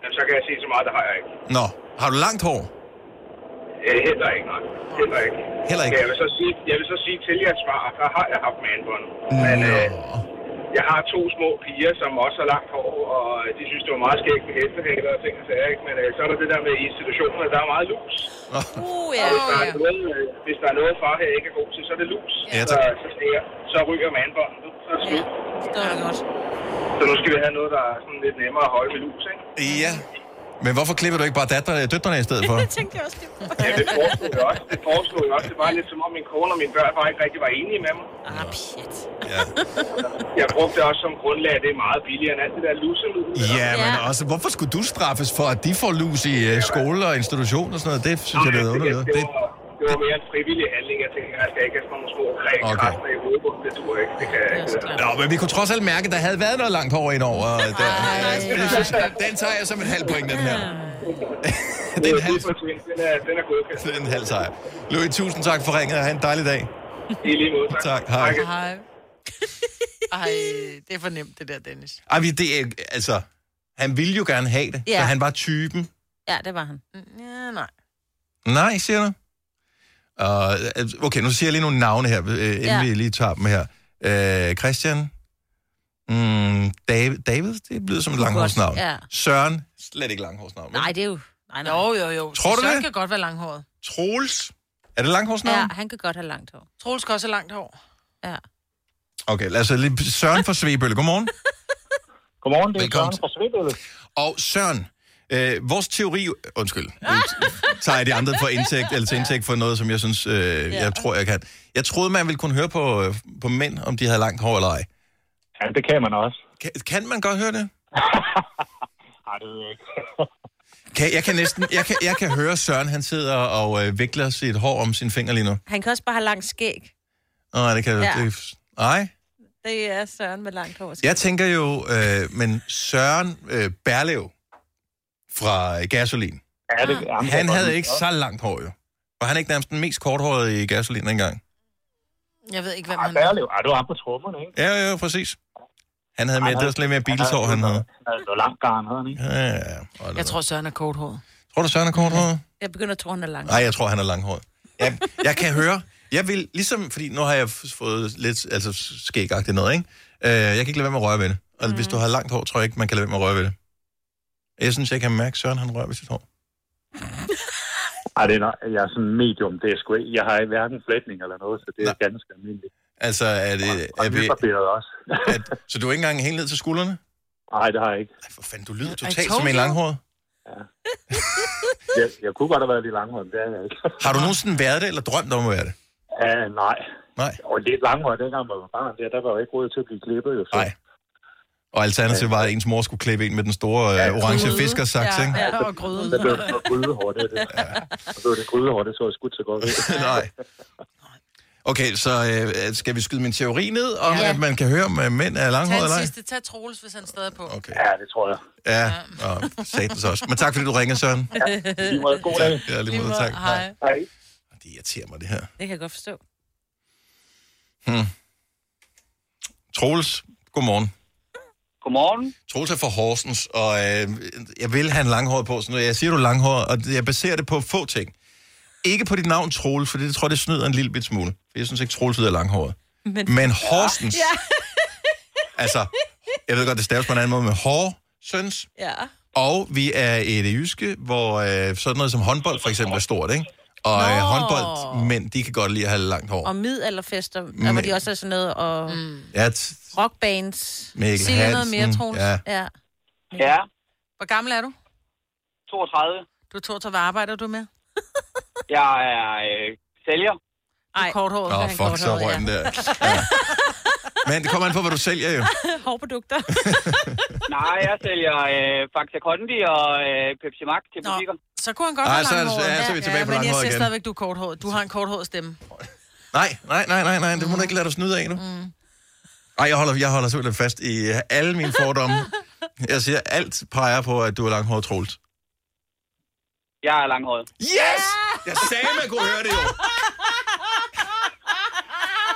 Jamen, så kan jeg sige så meget, det har jeg ikke. Nå, har du langt hår? Øh, heller ikke, nej. Heller ikke. Heller ikke? Jeg vil så sige, jeg vil så sige til jeres svar, der har jeg haft mandbånd. Men øh, jeg har to små piger, som også har langt hår, og de synes, det var meget skægt med hestehæler og ting og sager, ikke? Men øh, så er der det der med institutionerne, der er meget lus. Uh, Og hvis der, er noget, øh, hvis der er noget, far her ikke er god til, så er det lus. Ja, så, så, stiger, så ryger mandbåndet. Så er det slut. Det godt. Så nu skal vi have noget, der er sådan lidt nemmere at holde med lus, ikke? Ja. Men hvorfor klipper du ikke bare datter, døtrene i stedet for? [laughs] Det tænkte jeg også. Det. Ja, det foreslog jeg også. Det foreslog jeg også. Det var lidt som om min kone og mine børn bare ikke rigtig var enige med mig. Ah, pjat. [laughs] Jeg brugte det også som grundlag, at det er meget billigere end alt det der lusemiddel. Ja, men også, hvorfor skulle du straffes for, at de får lus i uh, skole og institution og sådan noget? Det synes jeg, det er underligt. Det, Det, var, det var mere en frivillig handling. Jeg tænkte, jeg skal ikke have sådan nogle små Okay. rækkræfter i hovedbunden. Det tror jeg ikke. Det kan jeg ikke. Nå, men vi kunne trods alt mærke, at der havde været noget langt hår indover. og Der, jeg synes, den tager jeg som en halv point, den her. [laughs] det er en halv, Den er, den er godkendt. det er en halv sejr. Louis, tusind tak for ringet, og have en dejlig dag. I lige måde, tak. Tak, hej. Hej. Ej, det er for nemt, det der, Dennis. Ej, vi- det er, altså, han ville jo gerne have det, Ja. så han var typen. Ja, det var han. Ja, nej. Nej, siger du? Uh, okay, nu siger jeg lige nogle navne her, øh, inden Ja. vi lige tager dem her. Uh, Christian. Mm, David, David, det lyder som et langhårsnavn. Ja. Søren, slet ikke langhårsnavn. Nej, det er jo... Nej, nej. Jo, jo, jo. Tror du Søren det? kan godt være langhåret. Troels, er det langhårsnavn? Ja, han kan godt have langt hår. Troels skal også have langt hår. Ja. Okay, lad os lige... Søren fra Svebølle, godmorgen. Godmorgen, det er Velkommen. Søren fra Svebølle. Og Søren, øh, vores teori... Undskyld, tager jeg de andre for indtægt, eller til indtægt for noget, som jeg synes, øh, jeg tror, jeg kan. Jeg troede, man ville kunne høre på, øh, på mænd, om de havde langt hår eller ej. Ja, det kan man også. Kan, kan man godt høre det? [laughs] Nej, det ved jeg ikke. Kan, jeg, kan næsten, jeg, kan, jeg kan høre Søren, han sidder og øh, vikler sit hår om sin finger lige nu. Han kan også bare have langt skæg. Nej, det kan Ja. ja. det, Nej. Det er Søren med langt hår. Jeg tænker jo, øh, men Søren øh, Berlev fra Gasolin, Ja, det, jamen, det han havde ikke så langt hår jo. Var han ikke nærmest den mest korthårede i Gasolin engang? Jeg ved ikke, hvem Ah, han er. Berlev. Ah, det var ham på trommerne, ikke? Ja, ja, præcis. Han havde mere, det var lidt mere bilshår, han havde. Han havde noget langt garn, havde han ikke? Ja, ja, ja. Jeg tror, Søren er korthåret. Tror du, Søren er korthåret? Jeg begynder at tro, han er langt. Nej, jeg tror, han er langhåret. Jeg, jeg kan høre, jeg vil, ligesom, fordi nu har jeg fået lidt, altså skægagtigt noget, ikke? Øh, jeg kan ikke lade være med at røre ved det. Og mm. hvis du har langt hår, tror jeg ikke, man kan lade være med at røre ved det. Jeg synes, jeg kan mærke, at Søren han rører ved sit hår. Ej, det er, nok- jeg er sådan medium. Det er sgu ikke. Jeg har ikke hverken flætning eller noget, så det er ganske almindeligt. Altså, er det... Og Er vi, også. [laughs] er, så du er ikke engang helt ned til skuldrene? Nej, det har jeg ikke. Ej, for fanden, du lyder I totalt som en you. langhåret. Jeg, jeg kunne godt have været lidt langhåret, men det er jeg ikke. Har du nogensinde været det, eller drømt om at være det? Ja, nej. Nej. Og lidt langhåret, dengang man var barn, der, der var jo ikke råd til at blive klippet. Jo, så. Nej. Og alternativet var, at ens mor skulle klippe en med den store øh, orange fiskersaks, ikke? Ja, og gryden. Så blev det grydehår, det er det. Ja. Og så var det grydehår, det så skudt så godt. [laughs] Nej. Okay, så øh, skal vi skyde min teori ned, om Ja. at man kan høre, om øh, mænd er Tag langhåret eller ej? sidste. Tag Troels, hvis han stadig er på. Okay. Ja, det tror jeg. Ja, og satans også. Men tak, fordi du ringede, Søren. Ja, lige måde. God dag. Ja, lige måde, tak. Hej. Hej. Det irriterer mig, det her. Det kan jeg godt forstå. Hmm. Troels, godmorgen. Godmorgen. Troels er fra Horsens, og øh, jeg vil have en langhåret på, så når jeg siger, du er langhåret, og jeg baserer det på få ting. Ikke på dit navn, Troels, for det tror jeg, det snyder en lille bit smule. For jeg synes ikke, Troels lyder langhåret. Men, Men Horsens, Ja. [laughs] altså, jeg ved godt, det staves på en anden måde med Horsens, Ja. og vi er i det jyske, hvor øh, sådan noget som håndbold for eksempel er stort, ikke? Og øh, Nå. håndboldmænd, de kan godt lide at have langt hår. Og middelalderfester, der Men- hvor de også er sådan noget, og mm. Ja, t- rockbands. Mikkel Sig lige noget mere, Hansen, Troels. ja. Ja. Ja, Hvor gammel er du? 32. Du er 32. Hvad arbejder du med? Jeg er øh, sælger. Du er korthåret. Åh, oh, fuck, så røg den der. Ja. Men det kommer an på, hvad du sælger jo. [laughs] Hårprodukter. [laughs] Nej, jeg sælger øh, Faxa Kondi og øh, Pepsi Max til Nå. butikker. Så kunne han godt Ej, det- langhåret. ja, så er vi tilbage på men jeg langhåret siger igen. stadigvæk, du er korthåret. Du har en korthåret stemme. Nej, nej, nej, nej, nej, det må du ikke lade dig snyde af nu. Mm. Ej, jeg holder, jeg holder simpelthen fast i alle mine fordomme. [laughs] Jeg siger, alt peger på, at du er langhåret, Troels. Jeg er langhåret. Yes! Jeg sagde, man kunne høre det jo.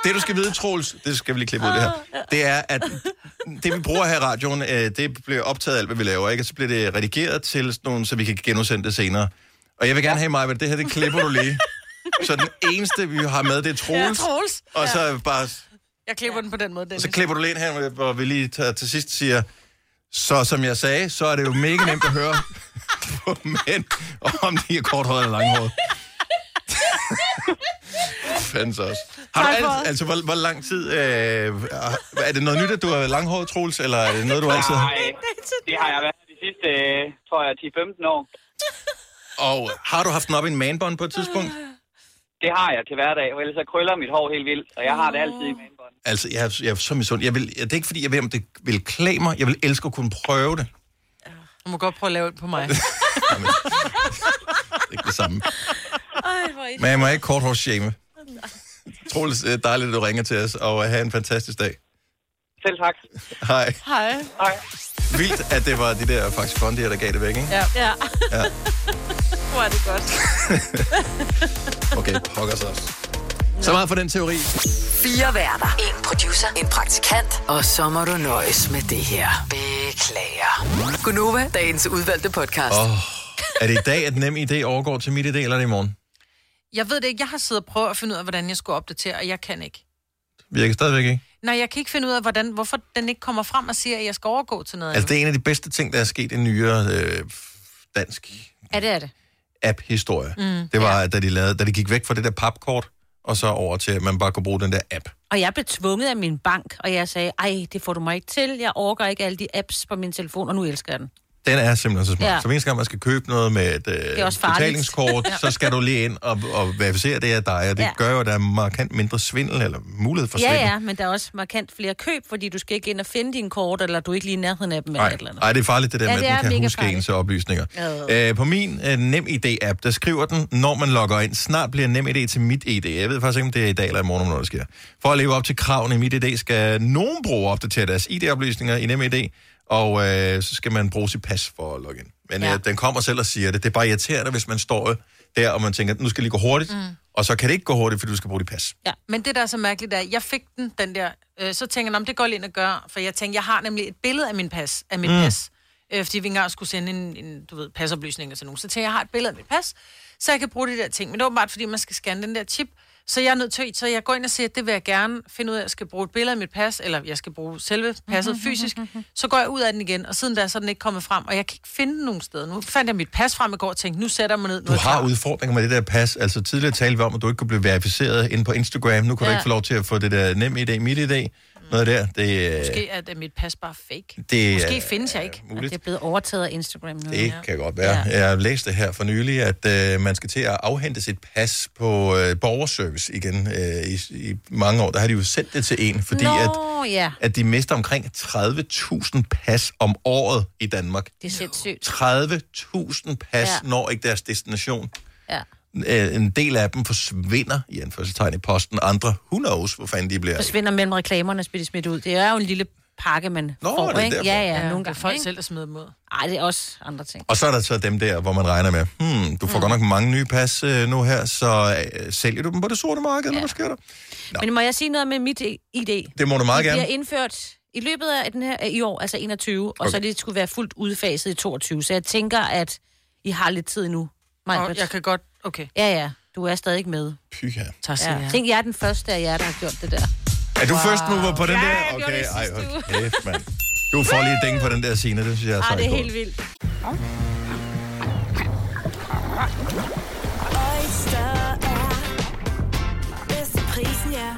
Det, du skal vide, Troels, det skal vi lige klippe ud det her, det er, at det, vi bruger her i radioen, øh, det bliver optaget alt, hvad vi laver, ikke? Og så bliver det redigeret til sådan nogle, så vi kan genudsende det senere. Og jeg vil gerne have mig, at det her, det klipper du lige. Så den eneste, vi har med, det er Troels. Ja, Troels. Og så bare... Jeg klipper den på den måde, Dennis. så klipper du lige ind her, hvor vi lige tager, til sidst siger, så som jeg sagde, så er det jo mega nemt at høre [laughs] på mænd, om de er korthåret eller langhåret. Fandens også. Har du alt, altså, hvor, hvor lang tid... Øh, er- det noget nyt, at du er langhåret, Troels, eller er det noget, du altid har? Nej, det har jeg været de sidste, øh, tror jeg, 10-15 år. Og har du haft den op i en manbånd på et tidspunkt? Det har jeg til hverdag, for ellers så krøller mit hår helt vildt, og jeg har det altid i manbånd. Altså, jeg, er- jeg er så misund. Jeg vil, det er ikke, fordi jeg ved, om det vil klæde mig. Jeg vil elske at kunne prøve det. Du må godt prøve at lave det på mig. [laughs] Det er ikke det samme. Ej, hvor er Men jeg må ikke korthårsshame. [laughs] Troels, er dejligt, at du ringer til os, og have en fantastisk dag. Selv tak. Hej. Hej. Hej. Vildt, at det var de der faktisk fondier, der gav det væk, ikke? Ja. ja. Ja. Hvor er det godt. [laughs] Okay, pokker så også. Så meget for den teori. Fire værter. En producer. En praktikant. Og så må du nøjes med det her. Beklager. Gunova, dagens udvalgte podcast. Åh, er det i dag, at nem idé overgår til mit idé, eller er det i morgen? Jeg ved det ikke. Jeg har siddet og prøvet at finde ud af, hvordan jeg skulle opdatere, og jeg kan ikke. Virker stadigvæk ikke. Nej, jeg kan ikke finde ud af, hvordan, hvorfor den ikke kommer frem og siger, at jeg skal overgå til noget Altså, det er en af de bedste ting, der er sket i nyere øh, dansk Ja, det er det. app-historie. Mm. Det var, da de, lavede, da de gik væk fra det der papkort, og så over til, at man bare kunne bruge den der app. Og jeg blev tvunget af min bank, og jeg sagde, ej, det får du mig ikke til. Jeg overgår ikke alle de apps på min telefon, og nu elsker jeg den. Den er simpelthen så smart. Ja. Ja. Så hver eneste gang, man skal købe noget med et øh, betalingskort, Ja. så skal du lige ind og, og verificere, at det er dig, og det ja. Ja. gør jo, at der er markant mindre svindel, eller mulighed for Ja, svindel. ja, men der er også markant flere køb, fordi du skal ikke ind og finde din kort, eller du er ikke lige i nærheden af dem, eller Nej, eller andet. Ej, det er farligt, det der Ja, med, det at den kan huske farligt. ens oplysninger. Øh. Øh, på min øh, NemID-app, der skriver den, når man logger ind, snart bliver NemID til mit ID. Jeg ved faktisk ikke, om det er i dag eller i morgen, når det sker. For at leve op til kravene i mit ID, skal nogen bruge at opdatere deres ID-oplysninger i NemID, og øh, så skal man bruge sit pas for at logge ind. Men ja. øh, den kommer selv og siger det. Det er bare irriterende, hvis man står der, og man tænker, nu skal det lige gå hurtigt, mm. og så kan det ikke gå hurtigt, fordi du skal bruge dit pas. Ja, men det, der er så mærkeligt, er, at jeg fik den, den der, øh, så tænker jeg, "Nå, men det går lige ind at gøre, for jeg tænker, jeg har nemlig et billede af min pas, af mit mm. pas, øh, fordi vi engang skulle sende en, en, du ved, pasoplysninger til nogen, så tænker jeg, jeg har et billede af mit pas, så jeg kan bruge de der ting, men det er åbenbart, fordi man skal scanne den der chip, så jeg er nødt til, så jeg går ind og siger, at det vil jeg gerne finde ud af, at jeg skal bruge et billede af mit pas, eller jeg skal bruge selve passet [laughs] fysisk, så går jeg ud af den igen, og siden da så er den ikke kommet frem, og jeg kan ikke finde den nogen steder. Nu fandt jeg mit pas frem i går og tænkte, nu sætter jeg mig ned. Nu Du har klar. udfordringer med det der pas. Altså tidligere talte vi om, at du ikke kunne blive verificeret inde på Instagram. Nu kan ja. du ikke få lov til at få det der nem idé, mit idé. Noget der. Det, øh, Måske er det mit pas bare fake. Det Måske er- findes jeg ikke. muligt. Det er blevet overtaget af Instagram nu. Det kan godt være. Ja. Jeg læste her for nylig, at øh, man skal til at afhente sit pas på øh, borgerservice igen øh, i, i mange år. Der har de jo sendt det til en, fordi Nå, at, ja. at de mister omkring 30.000 pas om året i Danmark. Det er sindssygt. 30.000 pas ja. Ja. når ikke deres destination. Ja. Øh, En del af dem forsvinder i anførselstegn i posten. Andre, who knows, hvor fanden de bliver. Forsvinder mellem reklamerne, bliver de smidt ud. Det er jo en lille pakke, man Nå, får, det er ikke? derfor. Ja, ja, Ja, nogle det gange. folk ikke? selv, der smider dem ud. Ej, det er også andre ting. Og så er der så dem der, hvor man regner med, hmm, du får mm. godt nok mange nye pas øh, nu her, så øh, sælger du dem på det sorte marked, ja. eller hvad sker der? Men må jeg sige noget med mit ID? Det må du meget det gerne. bliver indført i løbet af den her i år, altså 21, og Okay. så det skulle være fuldt udfaset i 22. Så jeg tænker, at I har lidt tid nu. Og jeg kan godt... Okay. Ja, ja. Du er stadig med. Pyha. Tak Ja. ja. Tænk, jeg er den første af jer, der har gjort det der. Er du wow. først nu på den Ja, der? Okay, det ej, hold kæft, mand. Du får lige et ding på den der scene, det synes jeg er Ej, sejt det er helt vildt. Oyster er bedst til prisen, ja.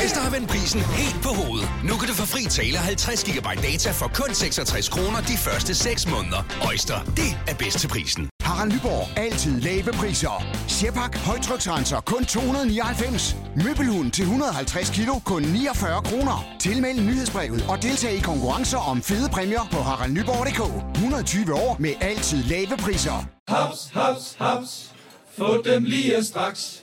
Øjster har vendt prisen helt på hovedet. Nu kan du få fri tale 50 GB data for kun 66 kroner de første 6 måneder. Øjster, det er bedst til prisen. Harald Nyborg. Altid lave priser. Sjehpak. Højtryksrenser. Kun 299. Møbelhund til 150 kilo. Kun 49 kroner. Tilmeld nyhedsbrevet og deltag i konkurrencer om fede præmier på haraldnyborg.dk. 120 år med altid lave priser. Haps, haps, haps. Få dem lige straks.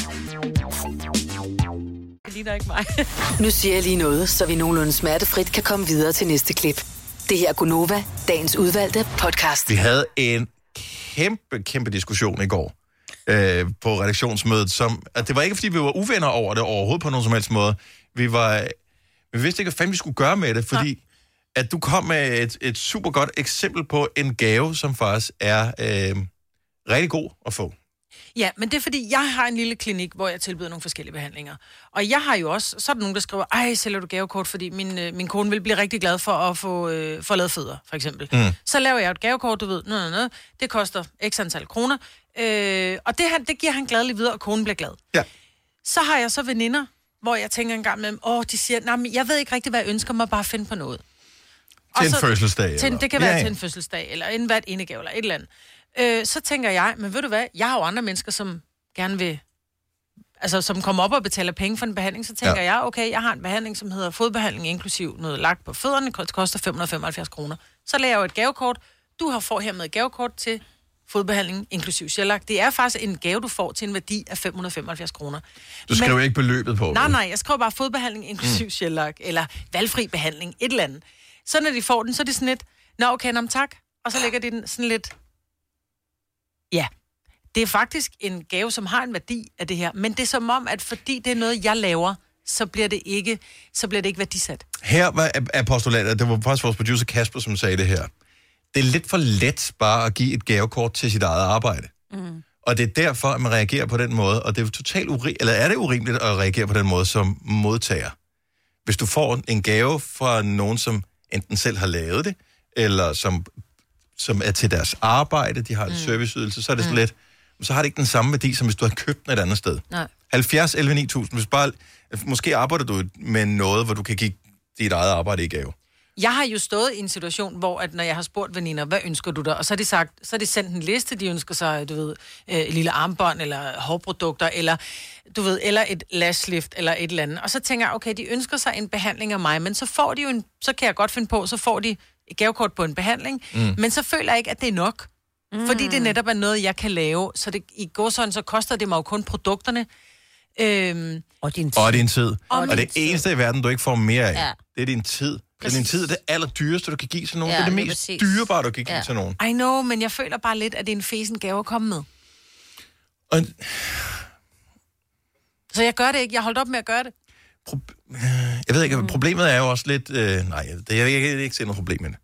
Ligner ikke mig. [laughs] Nu siger jeg lige noget, så vi nogenlunde smertefrit kan komme videre til næste klip. Det her er Gunova, dagens udvalgte podcast. Vi havde en kæmpe, kæmpe diskussion i går øh, på redaktionsmødet, som, at det var ikke, fordi vi var uvenner over det overhovedet på nogen som helst måde. Vi var, vi vidste ikke, hvad fanden vi skulle gøre med det, fordi at du kom med et, et super godt eksempel på en gave, som faktisk er øh, rigtig god at få. Ja, men det er fordi, jeg har en lille klinik, hvor jeg tilbyder nogle forskellige behandlinger. Og jeg har jo også, så er der nogen, der skriver, ej, sælger du gavekort, fordi min, øh, min kone vil blive rigtig glad for at få, øh, få lavet fødder, for eksempel. Mm. Så laver jeg et gavekort, du ved, noget, noget, det koster x antal kroner. Øh, og det, han, det giver han gladelig videre, og konen bliver glad. Ja. Så har jeg så veninder, hvor jeg tænker en gang med dem, åh, de siger, nej, men jeg ved ikke rigtig, hvad jeg ønsker mig, bare finde på noget. Til en så- fødselsdag, Til, eller? det kan være ja, ja. til en fødselsdag, eller en hvert indegave, eller et eller andet. Øh, så tænker jeg, men ved du hvad, jeg har jo andre mennesker, som gerne vil, altså som kommer op og betaler penge for en behandling, så tænker Ja. jeg, okay, jeg har en behandling, som hedder fodbehandling, inklusiv noget lagt på fødderne, det koster 575 kroner. Så laver jeg jo et gavekort. Du har får hermed et gavekort til fodbehandling, inklusiv sjællagt. Det er faktisk en gave, du får til en værdi af 575 kroner. Du skriver ikke beløbet på. Nej, nej, jeg skriver bare fodbehandling inklusiv mm. sjællagt, eller valgfri behandling, et eller andet. Så når de får den, så er det sådan lidt, nå okay, nå, men tak. Og så lægger de den sådan lidt, ja. Det er faktisk en gave, som har en værdi af det her, men det er som om, at fordi det er noget, jeg laver, så bliver det ikke, så bliver det ikke værdisat. Her var postulatet, det var faktisk vores producer Kasper, som sagde det her. Det er lidt for let bare at give et gavekort til sit eget arbejde. Mm. Og det er derfor, at man reagerer på den måde, og det er totalt uri- eller er det urimeligt at reagere på den måde som modtager. Hvis du får en gave fra nogen, som enten selv har lavet det, eller som, som er til deres arbejde, de har en mm. serviceydelse, så er det sådan Mm. lidt, så har det ikke den samme værdi, som hvis du har købt den et andet sted. Nej. 70 11 9000, hvis bare, måske arbejder du med noget, hvor du kan give dit eget arbejde i gave. Jeg har jo stået i en situation, hvor at når jeg har spurgt veninder, hvad ønsker du dig? Og så har de sagt, så har de sendt en liste, de ønsker sig, du ved, øh, et lille armbånd, eller hårprodukter, eller, du ved, eller et lashlift, eller et eller andet. Og så tænker jeg, okay, de ønsker sig en behandling af mig, men så får de jo en, så kan jeg godt finde på, så får de et gavekort på en behandling, Mm. men så føler jeg ikke, at det er nok. Mm. Fordi det netop er noget, jeg kan lave. Så det, i går sådan, så koster det mig jo kun produkterne. Øhm, og din Og din tid. Og Og, det eneste i verden, du ikke får mere af, Ja. det er din tid. Det er din Præcis. tid, det allerdyreste, du kan give til nogen. Ja, det er det mest præcis. dyrebare, du kan give til nogen. I know, men jeg føler bare lidt, at det er en fesen gave at komme med. Og, Så jeg gør det ikke. Jeg holdt op med at gøre det. Jeg ved ikke, problemet er jo også lidt... Øh, nej, det, jeg, jeg kan ikke se noget problem med det.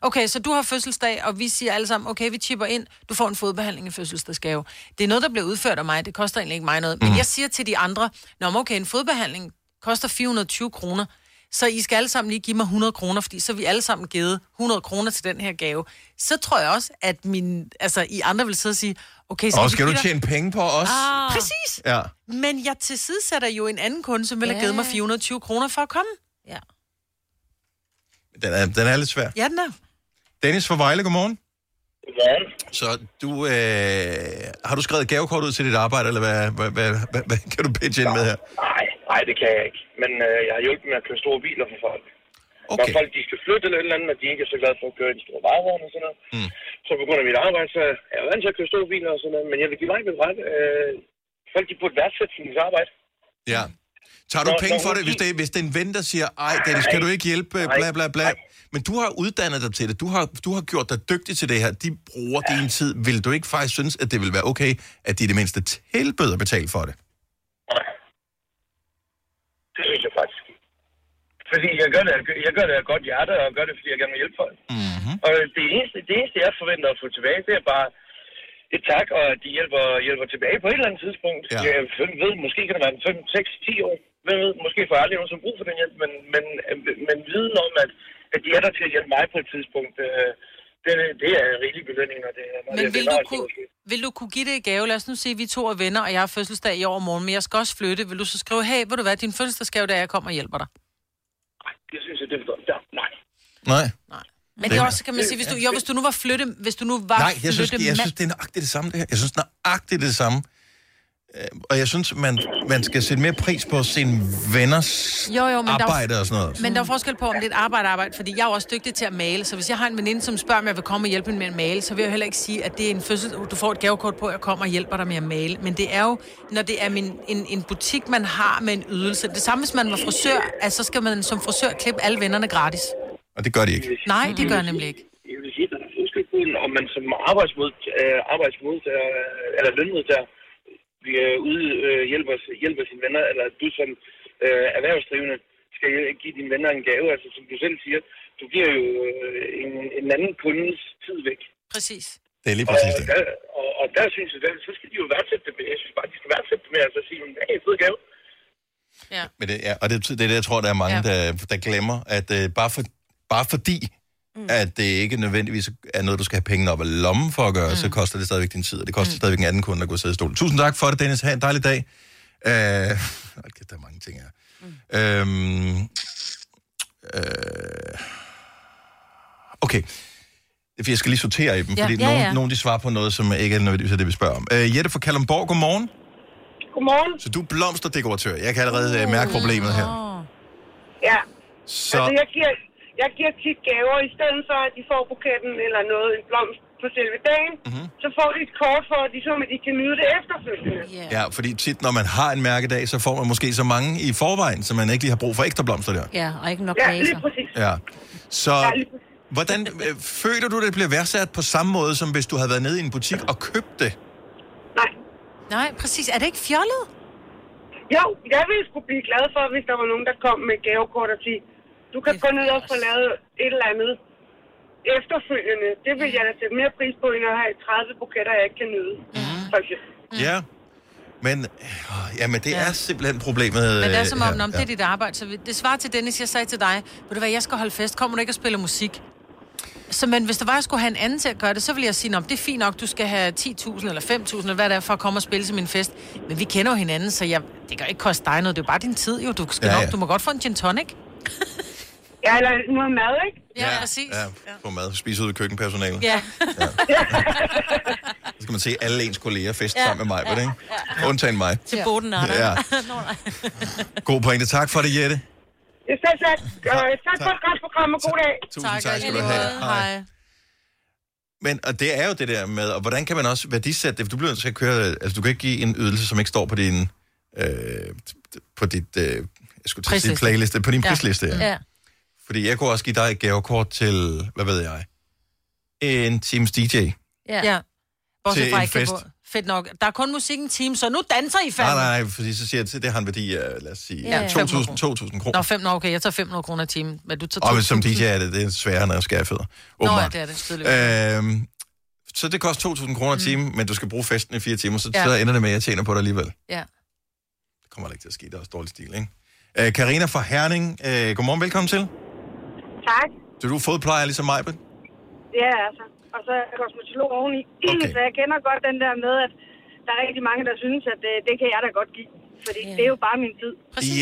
Okay, så du har fødselsdag, og vi siger alle sammen, okay, vi chipper ind, du får en fodbehandling i fødselsdagsgave. Det er noget, der bliver udført af mig, det koster egentlig ikke mig noget. Men Mhm. jeg siger til de andre, Nå, okay, en fodbehandling koster 420 kroner, så I skal alle sammen lige give mig 100 kroner, fordi så vi alle sammen givet 100 kroner til den her gave. Så tror jeg også, at min, altså, I andre vil sidde og sige, okay, Og vi skal du tjene penge på os? Ah. Præcis. Ja. Men jeg tilsidesætter jo en anden kunde, som vil have givet mig 420 kroner for at komme. Ja. Den er, den er lidt svær. Ja, den er. Dennis fra Vejle, godmorgen. Godmorgen. Så du, øh, har du skrevet et gavekort ud til dit arbejde, eller hvad, hvad, hvad, hvad, hvad kan du pitche ind med her? Nej, nej, det kan jeg ikke. Men øh, jeg har hjulpet med at køre store biler for folk. Okay. Når folk de skal flytte eller et eller andet, og de ikke er så glade for at køre i de store varevogne og sådan noget. Mm. Så på grund af mit arbejde, så er jeg vant til at køre store biler og sådan noget. Men jeg vil give mig med ret. Øh, folk de burde værdsætte deres arbejde. Ja. Tager du Når- penge for det, hvis det, hvis det er en ven, der siger, ej Dennis, kan du ikke hjælpe, bla bla bla. Men du har uddannet dig til det. Du har, du har gjort dig dygtig til det her. De bruger ja. din tid. Vil du ikke faktisk synes, at det vil være okay, at de i det mindste tilbød at betale for? Det synes jeg faktisk. Fordi jeg gør det, jeg gør det af godt hjerte, og gør det, fordi jeg gerne vil hjælpe folk. Mm-hmm. Og det eneste, det eneste, jeg forventer at få tilbage, det er bare et tak, og at de hjælper, hjælper tilbage på et eller andet tidspunkt. Ja. Jeg ved, måske kan det være 5, 6, 10 år. Hvem ved, måske får jeg aldrig nogen som brug for den hjælp, men, men, men viden om, at, at de er der til at hjælpe mig på et tidspunkt, øh, det, det er en rigelig belønning, når det, når Men det, vil det du, er kunne, vil du kunne give det i gave? Lad os nu sige, at vi to er venner, og jeg har fødselsdag i overmorgen, men jeg skal også flytte. Vil du så skrive, hey, vil du være din fødselsdagsgave, da jeg kommer og hjælper dig? Det synes jeg, det forstår. Ja, nej. Nej. Men det er også, kan man sige, hvis du, jo, hvis du nu var flytte, hvis du nu var Nej, jeg synes, flytte jeg synes, det er nøjagtigt det samme, det her. Jeg synes nøjagtigt det samme. Øh, Og jeg synes, man, man skal sætte mere pris på sine venners Jo, jo, men der er arbejde og sådan noget. Men der er forskel på, om det er et arbejde arbejde, fordi jeg er også dygtig til at male. Så hvis jeg har en veninde, som spørger, om jeg vil komme og hjælpe hende med at male, så vil jeg heller ikke sige, at det er en fødsel, du får et gavekort på, at jeg kommer og hjælper dig med at male. Men det er jo, når det er min, en, en butik, man har med en ydelse. Det samme, hvis man var frisør, at så skal man som frisør klippe alle vennerne gratis. Og det gør de ikke. Nej, det gør jeg nemlig ikke. Jeg vil sige, der er forskel på, om man som arbejdsmodtager, arbejdsmodtager eller lønmodtager vi er ude øh, hjælper, hjælper sine venner, eller du som øh, erhvervsdrivende skal give dine venner en gave. Altså, som du selv siger, du giver jo øh, en, en anden kundes tid væk. Præcis. Det er lige præcis og, det. Der, og, og der synes jeg, der, så skal de jo værdsætte det. Jeg synes bare, de skal værdsætte det med altså at sige, hey, fed gave. Ja. Men det, ja, og det, det er det, jeg tror, der er mange, ja. der, der glemmer, at øh, bare, for, bare fordi, mm. at det ikke nødvendigvis er noget, du skal have pengene op af lommen for at gøre, mm. så koster det stadigvæk din tid, og det koster mm. stadigvæk en anden kunde, der går og sidde i stolen. Tusind tak for det, Dennis. Ha' en dejlig dag. Øh, [laughs] okay, der er mange ting her. Mm. Øhm, øh, okay. Jeg skal lige sortere i dem, Ja, fordi ja, nogen, ja. nogen de svarer på noget, som ikke er nødvendigvis er det, vi spørger om. Øh, Jette fra Kalundborg, godmorgen. Godmorgen. Så du er blomsterdekoratør. Jeg kan allerede øh, mærke problemet her. Ja. Så, Altså, jeg giver, jeg giver tit gaver, i stedet for, at de får buketten eller noget, en blomst på selve dagen. Mhm. Mm-hmm. Så får de et kort for, at de, så, at de kan nyde det efterfølgende. Yeah. ja, fordi tit, når man har en mærkedag, så får man måske så mange i forvejen, så man ikke lige har brug for ekstra blomster der. Ja, og ikke nok Ja, lige præcis. Ja. Så hvordan øh, føler du, det bliver værdsat på samme måde, som hvis du havde været nede i en butik og købt det? Nej, præcis. Er det ikke fjollet? Jo, jeg ville skulle blive glad for, hvis der var nogen, der kom med gavekort og sige, du kan gå ned og få lavet et eller andet efterfølgende. Det vil jeg da sætte mere pris på, end at have 30 buketter, jeg ikke kan nyde. Mm. Eksempel. Ja. Men, øh, ja, men det ja. er simpelthen problemet Men det er som øh, om, her. om det er dit arbejde. Så vi- det svarer til Dennis, jeg sagde til dig, ved du hvad, jeg skal holde fest, kommer du ikke og spille musik? Så men hvis der var, jeg skulle have en anden til at gøre det, så ville jeg sige, "Nå, det er fint nok, du skal have 10.000 eller 5.000, eller hvad det er, for at komme og spille til min fest. Men vi kender jo hinanden, så jeg, det kan ikke koste dig noget. Det er jo bare din tid, jo. Du, skal Ja, ja, ja. nok, du må godt få en gin tonic. [laughs] Ja, eller noget mad, ikke? Ja, ja præcis. Ja, få mad, spise ud af køkkenpersonalet. Ja. [laughs] Så skal man se alle ens kolleger fest Ja, sammen med mig, ja, ikke? Undtagen mig. Til boden er der. Ja. [laughs] God pointe. Tak for det, Jette. Ja, selv tak. Øh, tak for et godt program, og god dag. Tusind tak, tak skal du have. Hej. Men og det er jo det der med, og hvordan kan man også værdisætte det? For du bliver nødt til at køre, altså du kan ikke give en ydelse, som ikke står på din, øh, på dit, øh, jeg skulle til at sige playliste, på din Ja. prisliste. Ja. Ja. Fordi jeg kunne også give dig et gavekort til, hvad ved jeg, en Teams DJ. Ja. ja. Bortset Til en kan fest. få- Fedt nok. Der er kun musik en time, så nu danser I Nej, fandme. nej, nej, fordi så siger jeg, at det har en værdi af, lad os sige, Ja, ja. 2.000 2.000 kroner. Nå, fem, nå, okay, jeg tager 500 kroner i timen. Men du tager Og men som 2.000. DJ er det, det er sværere, når jeg skærer fødder. Nå, ja, det er det. tydeligvis. Øhm, så det koster 2.000 kroner i timen, men du skal bruge festen i fire timer, så, Ja. så ender det med, at jeg tjener på det alligevel. Ja. Det kommer da ikke til at ske, det er også dårlig stil, ikke? Øh, Karina fra Herning, øh, godmorgen, velkommen til. Tak. Så du er fodplejer ligesom mig, Ben? Ja, altså. Og så er jeg kosmetolog oveni. Okay. [laughs] Så jeg kender godt den der med, at der er rigtig mange, der synes, at øh, det kan jeg da godt give. Fordi yeah. det er jo bare min tid.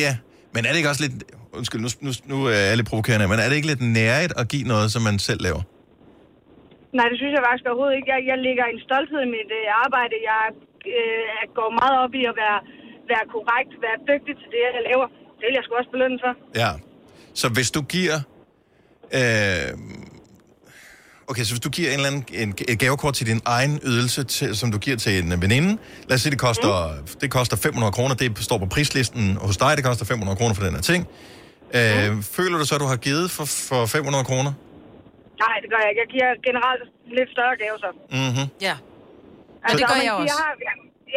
Ja, men er det ikke også lidt... Undskyld, nu, nu, nu er jeg lidt provokerende, men er det ikke lidt nærigt at give noget, som man selv laver? Nej, det synes jeg faktisk overhovedet ikke. Jeg, jeg lægger en stolthed i mit øh, arbejde. Jeg øh, jeg går meget op i at være, være korrekt, være dygtig til det, jeg laver. Det vil jeg sgu også belønne for. Ja. Så hvis du giver... Øh, okay, så hvis du giver en eller anden, en, et gavekort til din egen ydelse, til, som du giver til en veninde, lad os sige, det koster, mm. det koster 500 kroner, det står på prislisten hos dig, det koster 500 kroner for den her ting. Øh, mm. Føler du så, at du har givet for, for 500 kroner? Nej, det gør jeg ikke. Jeg giver generelt lidt større gave så. Mm-hmm. Ja. Og det gør jeg også. Jeg har,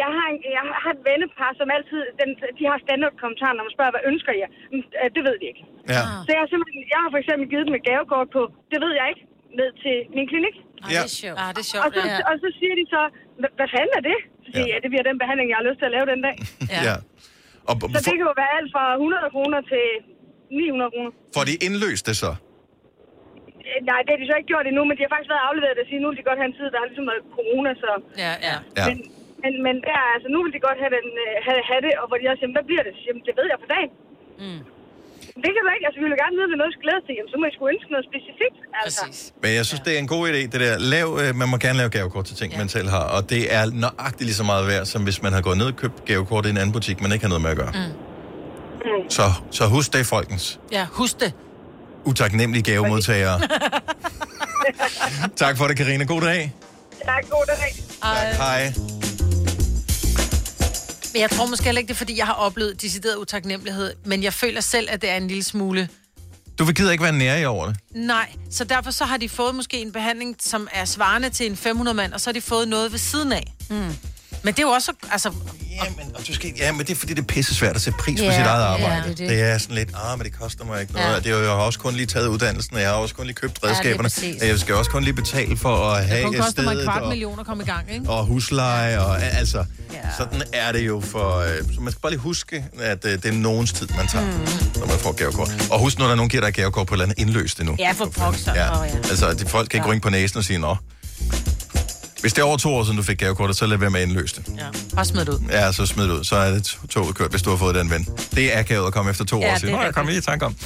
jeg, jeg, har en, jeg har et vennepar, som altid, den, de har standard-kommentarer, når man spørger, hvad ønsker jeg? Øh, Det ved de ikke. Ja. Så jeg har, simpelthen, jeg har for eksempel givet dem et gavekort på, det ved jeg ikke, ned til min klinik. Ah, det er sjovt. Ah, det er sjovt, og, så, ja. og så siger de så, "Hva- hvad fanden er det? Så siger jeg, ja, det bliver den behandling, jeg har lyst til at lave den dag. [laughs] Ja. ja. Og Så det kan jo være alt fra 100 kroner til 900 kroner. får de indløst det så? Øh, Nej, det har de så ikke gjort endnu, men de har faktisk været afleveret og sige, nu vil de godt have en tid, der har ligesom været corona, så... Ja, ja. Ja. Men, men, der, er altså, nu vil de godt have, den, øh, have, have det, og hvor de også siger, hvad bliver det? Så jeg, det ved jeg på dagen. Mm. Det kan du ikke. Altså, vi vil gerne vide, hvad noget skal glæde til. Jamen, så må I sgu ønske noget specifikt. Altså. Præcis. Men jeg synes, det er en god idé, det der. Lav, øh, man må gerne lave gavekort til ting, ja. man selv har. Og det er nøjagtigt lige så meget værd, som hvis man har gået ned og købt gavekort i en anden butik, man ikke har noget med at gøre. Mm. Så, så husk det, folkens. Ja, husk det. Utaknemmelige gavemodtagere. tak for det, Karina. God dag. Tak, god dag. Tak, hej. Men jeg tror måske heller ikke, det er, fordi jeg har oplevet decideret utaknemmelighed, men jeg føler selv, at det er en lille smule... Du vil gider ikke være nære over det. Nej, så derfor så har de fået måske en behandling, som er svarende til en 500 mand, og så har de fået noget ved siden af. Mm. Men det er jo også, altså... Jamen, og du skal, ja, men det er fordi, det er pisse svært at sætte pris på Ja, sit eget ja, arbejde. det er det. det er sådan lidt, ah, men det koster mig ikke noget. Ja. Ja. Det er jo, jeg har også kun lige taget uddannelsen, og jeg har også kun lige købt Ja, redskaberne. Ja, jeg skal også kun lige betale for at Det have kun koster mig en kvart og, million at komme i gang, ikke? og husleje. Og, altså, ja. sådan er det jo for... Øh, så man skal bare lige huske, at øh, det er nogens tid, man tager, mm. når man får gavekort. Og husk nu, at der er nogen, der giver dig et gavekort på et eller andet indløst endnu. Ja, for pokker. Ja. Oh, ja. Altså, de folk kan ikke Ja. ringe på næsen og sige, nå. Hvis det er over to år siden, du fik gavekortet, så lad være med at indløse det. Ja. Bare smid det ud. Ja, så smid det ud. Så er det toget kørt, hvis du har fået den ven. Det er akavet at komme efter to Ja, år det er siden. Nå, jeg kom lige i tanke om.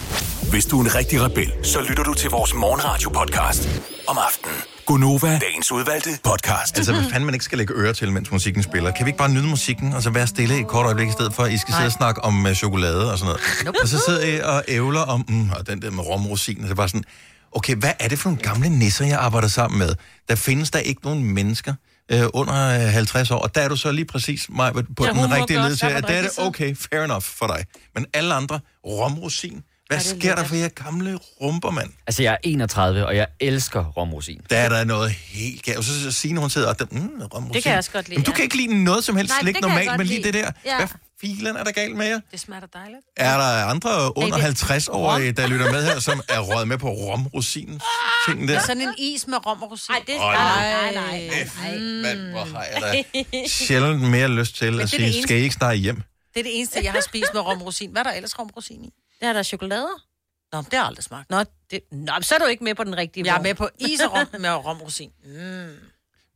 Hvis du er en rigtig rebel, så lytter du til vores morgenradio-podcast om aftenen. Gunova, dagens udvalgte podcast. Altså, hvad fanden man ikke skal lægge øre til, mens musikken spiller. Kan vi ikke bare nyde musikken, og så være stille i et kort øjeblik, i stedet for, at I skal sidde og snakke om uh, chokolade og sådan noget. Nope. Og så sidder I og ævler om, mm, og den der med romrosinen, det er bare sådan, okay, hvad er det for nogle gamle nisser, jeg arbejder sammen med? Der findes der ikke nogen mennesker øh, under øh, 50 år, og der er du så lige præcis mig på Ja, den rigtige godt led til, være på at der er det okay, fair enough for dig. Men alle andre, romrosin, hvad er sker der for jer gamle rumper, mand? Altså, jeg er 31, og jeg elsker romrosin. Der er der noget helt galt. Og så så Signe, hun sidder og, mm, romrosin. Det kan jeg også godt lide, Men du ja. kan ikke lide noget som helst Nej, slik normalt, men lige det der. Ja. Hvad filen er der galt med jer? Det smager dejligt. Er der andre under det- 50-årige, der lytter med her, som er røget med på romrosinen? Ting Det der. er sådan en is med rom og rosin. Nej, det Ej, nej, nej, nej. Mand, hvor har jeg da [laughs] sjældent mere lyst til at er sige, skal I ikke snart hjem? Det er det eneste, jeg har spist med rom og rosin. Hvad er der ellers rom og rosin i? Der er der chokolader. Nå, det har jeg aldrig smagt. Nå, det, nå, så er du ikke med på den rigtige Jeg er med på is og rom [laughs] med rom og rosin. Mm.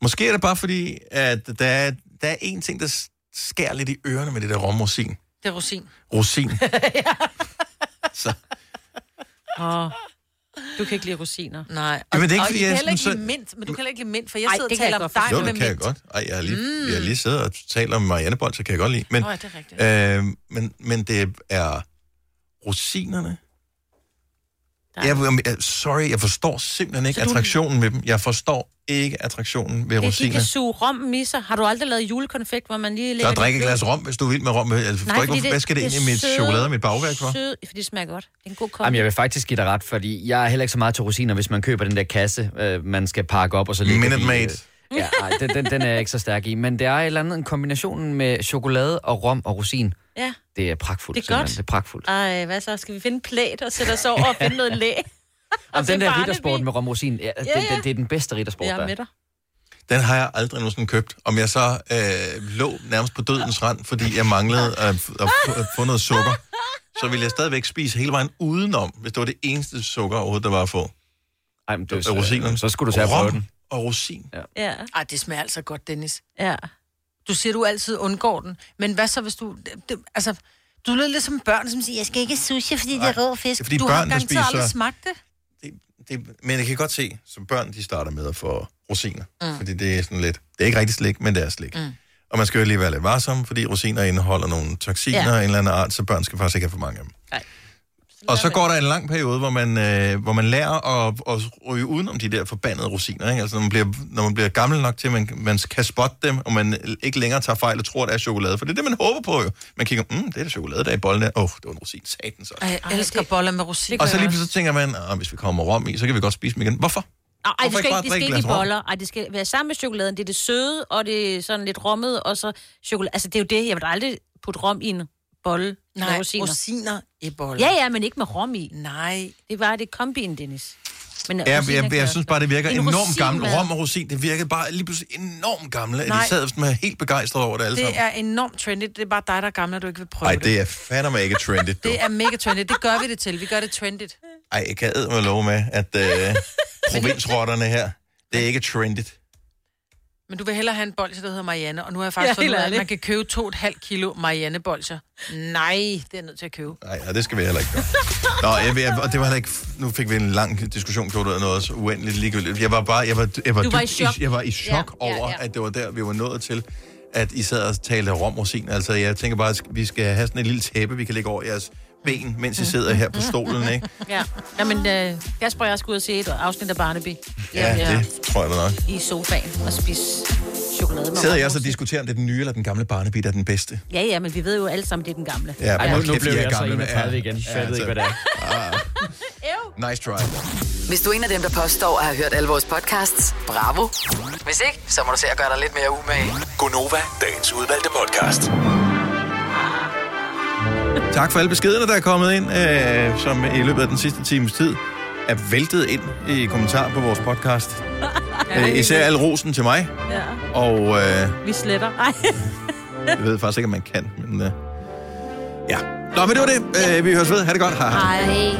Måske er det bare fordi, at der er, der er en ting, der skærer lidt i ørerne med det der romrosin. Det er rosin. Rosin. [laughs] Åh, du kan ikke lide rosiner. Nej. Jamen, det er ikke, og fordi jeg kan er heller ikke lide mint, men du kan heller ikke lide mint, for jeg Ej, sidder og taler om dig Jo, med det kan jeg mint. godt. Ej, jeg har lige, Mm. jeg har lige siddet og talt om Marianne Bold, så kan jeg godt lide. Men, Nå, ja, det er rigtigt. øh, men, men det er rosinerne. Jeg, jeg, sorry, jeg forstår simpelthen ikke Så du- attraktionen med dem. Jeg forstår ikke attraktionen ved Det er, de rosiner. kan suge rom misser. Har du aldrig lavet julekonfekt, hvor man lige lægger... Så drik et det glas rom, hvis du vil med rom. Jeg forstår ikke, hvorfor, hvad skal det ind i mit chokolade og mit bagværk for? Søde, fordi det smager godt. Det er en god kombi. Jamen, jeg vil faktisk give dig ret, fordi jeg er heller ikke så meget til rosiner, hvis man køber den der kasse, øh, man skal pakke op, og så ligger Minute de, Maid. Øh, ja, ej, den, den, den er jeg ikke så stærk i. Men det er et eller andet en kombination med chokolade og rom og rosin. Ja, Det er pragtfuldt. det er godt. simpelthen. Det er pragtfuldt. Ej, hvad så? Skal vi finde en plæt og sætte os over og finde noget læ? [laughs] Jamen, den der riddersport med rom og rosin, ja, ja, Ja, Det, det, det, er den bedste riddersport, Jeg der er med dig. Den har jeg aldrig nogensinde købt. Om jeg så øh, lå nærmest på dødens rand, fordi jeg manglede at, at, at få noget sukker, så ville jeg stadigvæk spise hele vejen udenom, hvis det var det eneste sukker overhovedet, der var at få. Ej, men det, Øh, rosinerne. så skulle du tage prøve Rom den. Og rosin. Ja. Ja. Ej, det smager altså godt, Dennis. Ja. Du siger, du altid undgår den. Men hvad så, hvis du... Det, det, altså, du lyder lidt som børn, som siger, jeg skal ikke sushi, fordi det er rød fisk. det er fordi du har børn, der garanteret aldrig spiser- smagt det. Det, men jeg kan godt se, som børn, de starter med at få rosiner. Mm. Fordi det er sådan lidt... Det er ikke rigtig slik, men det er slik. Mm. Og man skal jo lige være lidt varsom, fordi rosiner indeholder nogle toksiner Ja. af en eller anden art, så børn skal faktisk ikke have for mange af dem. Nej. Og så går der en lang periode, hvor man, øh, hvor man lærer at, at ryge udenom de der forbandede rosiner. Ikke? Altså, når man, bliver, når man bliver gammel nok til, at man, man kan spotte dem, og man ikke længere tager fejl og tror, det er chokolade. For det er det, man håber på jo. Man kigger, mm, det er da chokolade, der er i bolden der. Åh, oh, det var en rosin, satans også. Ej, jeg elsker boller med rosin. Og så lige pludselig tænker man, ah, hvis vi kommer rom i, så kan vi godt spise dem igen. Hvorfor? Ej, Hvorfor det skal ikke det skal ikke i boller. Ej, det skal være sammen med chokoladen. Det er det søde, og det er sådan lidt rommet, og så chokolade. Altså, det er jo det. Jeg vil aldrig putte rom i en bolle Nej, med rosiner. rosiner i boller. Ja, ja, men ikke med rom i. Nej. Det var det kombin, Dennis. Men Ja, jeg, jeg, jeg jeg synes bare, det virker En enormt gammelt. Rom og rosin, det virkede bare lige pludselig enormt gamle. Nej. De sad og helt begejstrede over det alle Det sammen. er enormt trendy. Det er bare dig, der er gammel, og du ikke vil prøve Ej, det. det er fandme ikke trendy. Det er mega trendy. Det gør vi det til. Vi gør det trendy. Ej, jeg kan med love med, at øh, [laughs] provinsrotterne her, det er ikke trendy. Men du vil hellere have en bolsje, der hedder Marianne, og nu har jeg faktisk Ja, ja, fundet ud af, at man kan købe 2,5 kilo Marianne-bolsjer. Nej, det er nødt til at købe. Nej, ja, det skal vi heller ikke gøre. Nå, jeg, jeg, og det var heller ikke... Nu fik vi en lang diskussion, gjorde det noget så uendeligt ligegyldigt. Jeg var bare... Jeg var, jeg var, Du var i dybt chok. jeg var i chok Ja, ja, over, ja. at det var der, vi var nået til, at I sad og talte romrosin. Altså, jeg tænker bare, at vi skal have sådan en lille tæppe, vi kan lægge over jeres ben, mens I sidder her på stolen, ikke? [laughs] Ja. Jamen, øh, Kasper og jeg skulle ud og se et afsnit af Barnaby. Ja, det tror jeg da nok. I sofaen og spise chokolade med Sidder jeg så og diskuterer, om det er den nye eller den gamle Barnaby, der er den bedste? Ja, ja, men vi ved jo alle sammen, det er den gamle. Ja, Ej, nu, nu blev er jeg så gamle med- 31 ja. igen, Ja, jeg ved ikke, hvad det er. [laughs] Ah. Nice try. Hvis du er en af dem, der påstår at have hørt alle vores podcasts, bravo. Hvis ikke, så må du se at gøre dig lidt mere umage. Gonova, dagens udvalgte podcast. Tak for alle beskederne, der er kommet ind, øh, som i løbet af den sidste times tid er væltet ind i kommentarer på vores podcast. [laughs] øh, især al rosen til mig, Ja. og øh, Vi sletter. Ej. jeg ved faktisk ikke, om man kan, men øh, ja. Nå, men det var det. Øh, vi høres ved. Ha' det godt. Hej. Hej.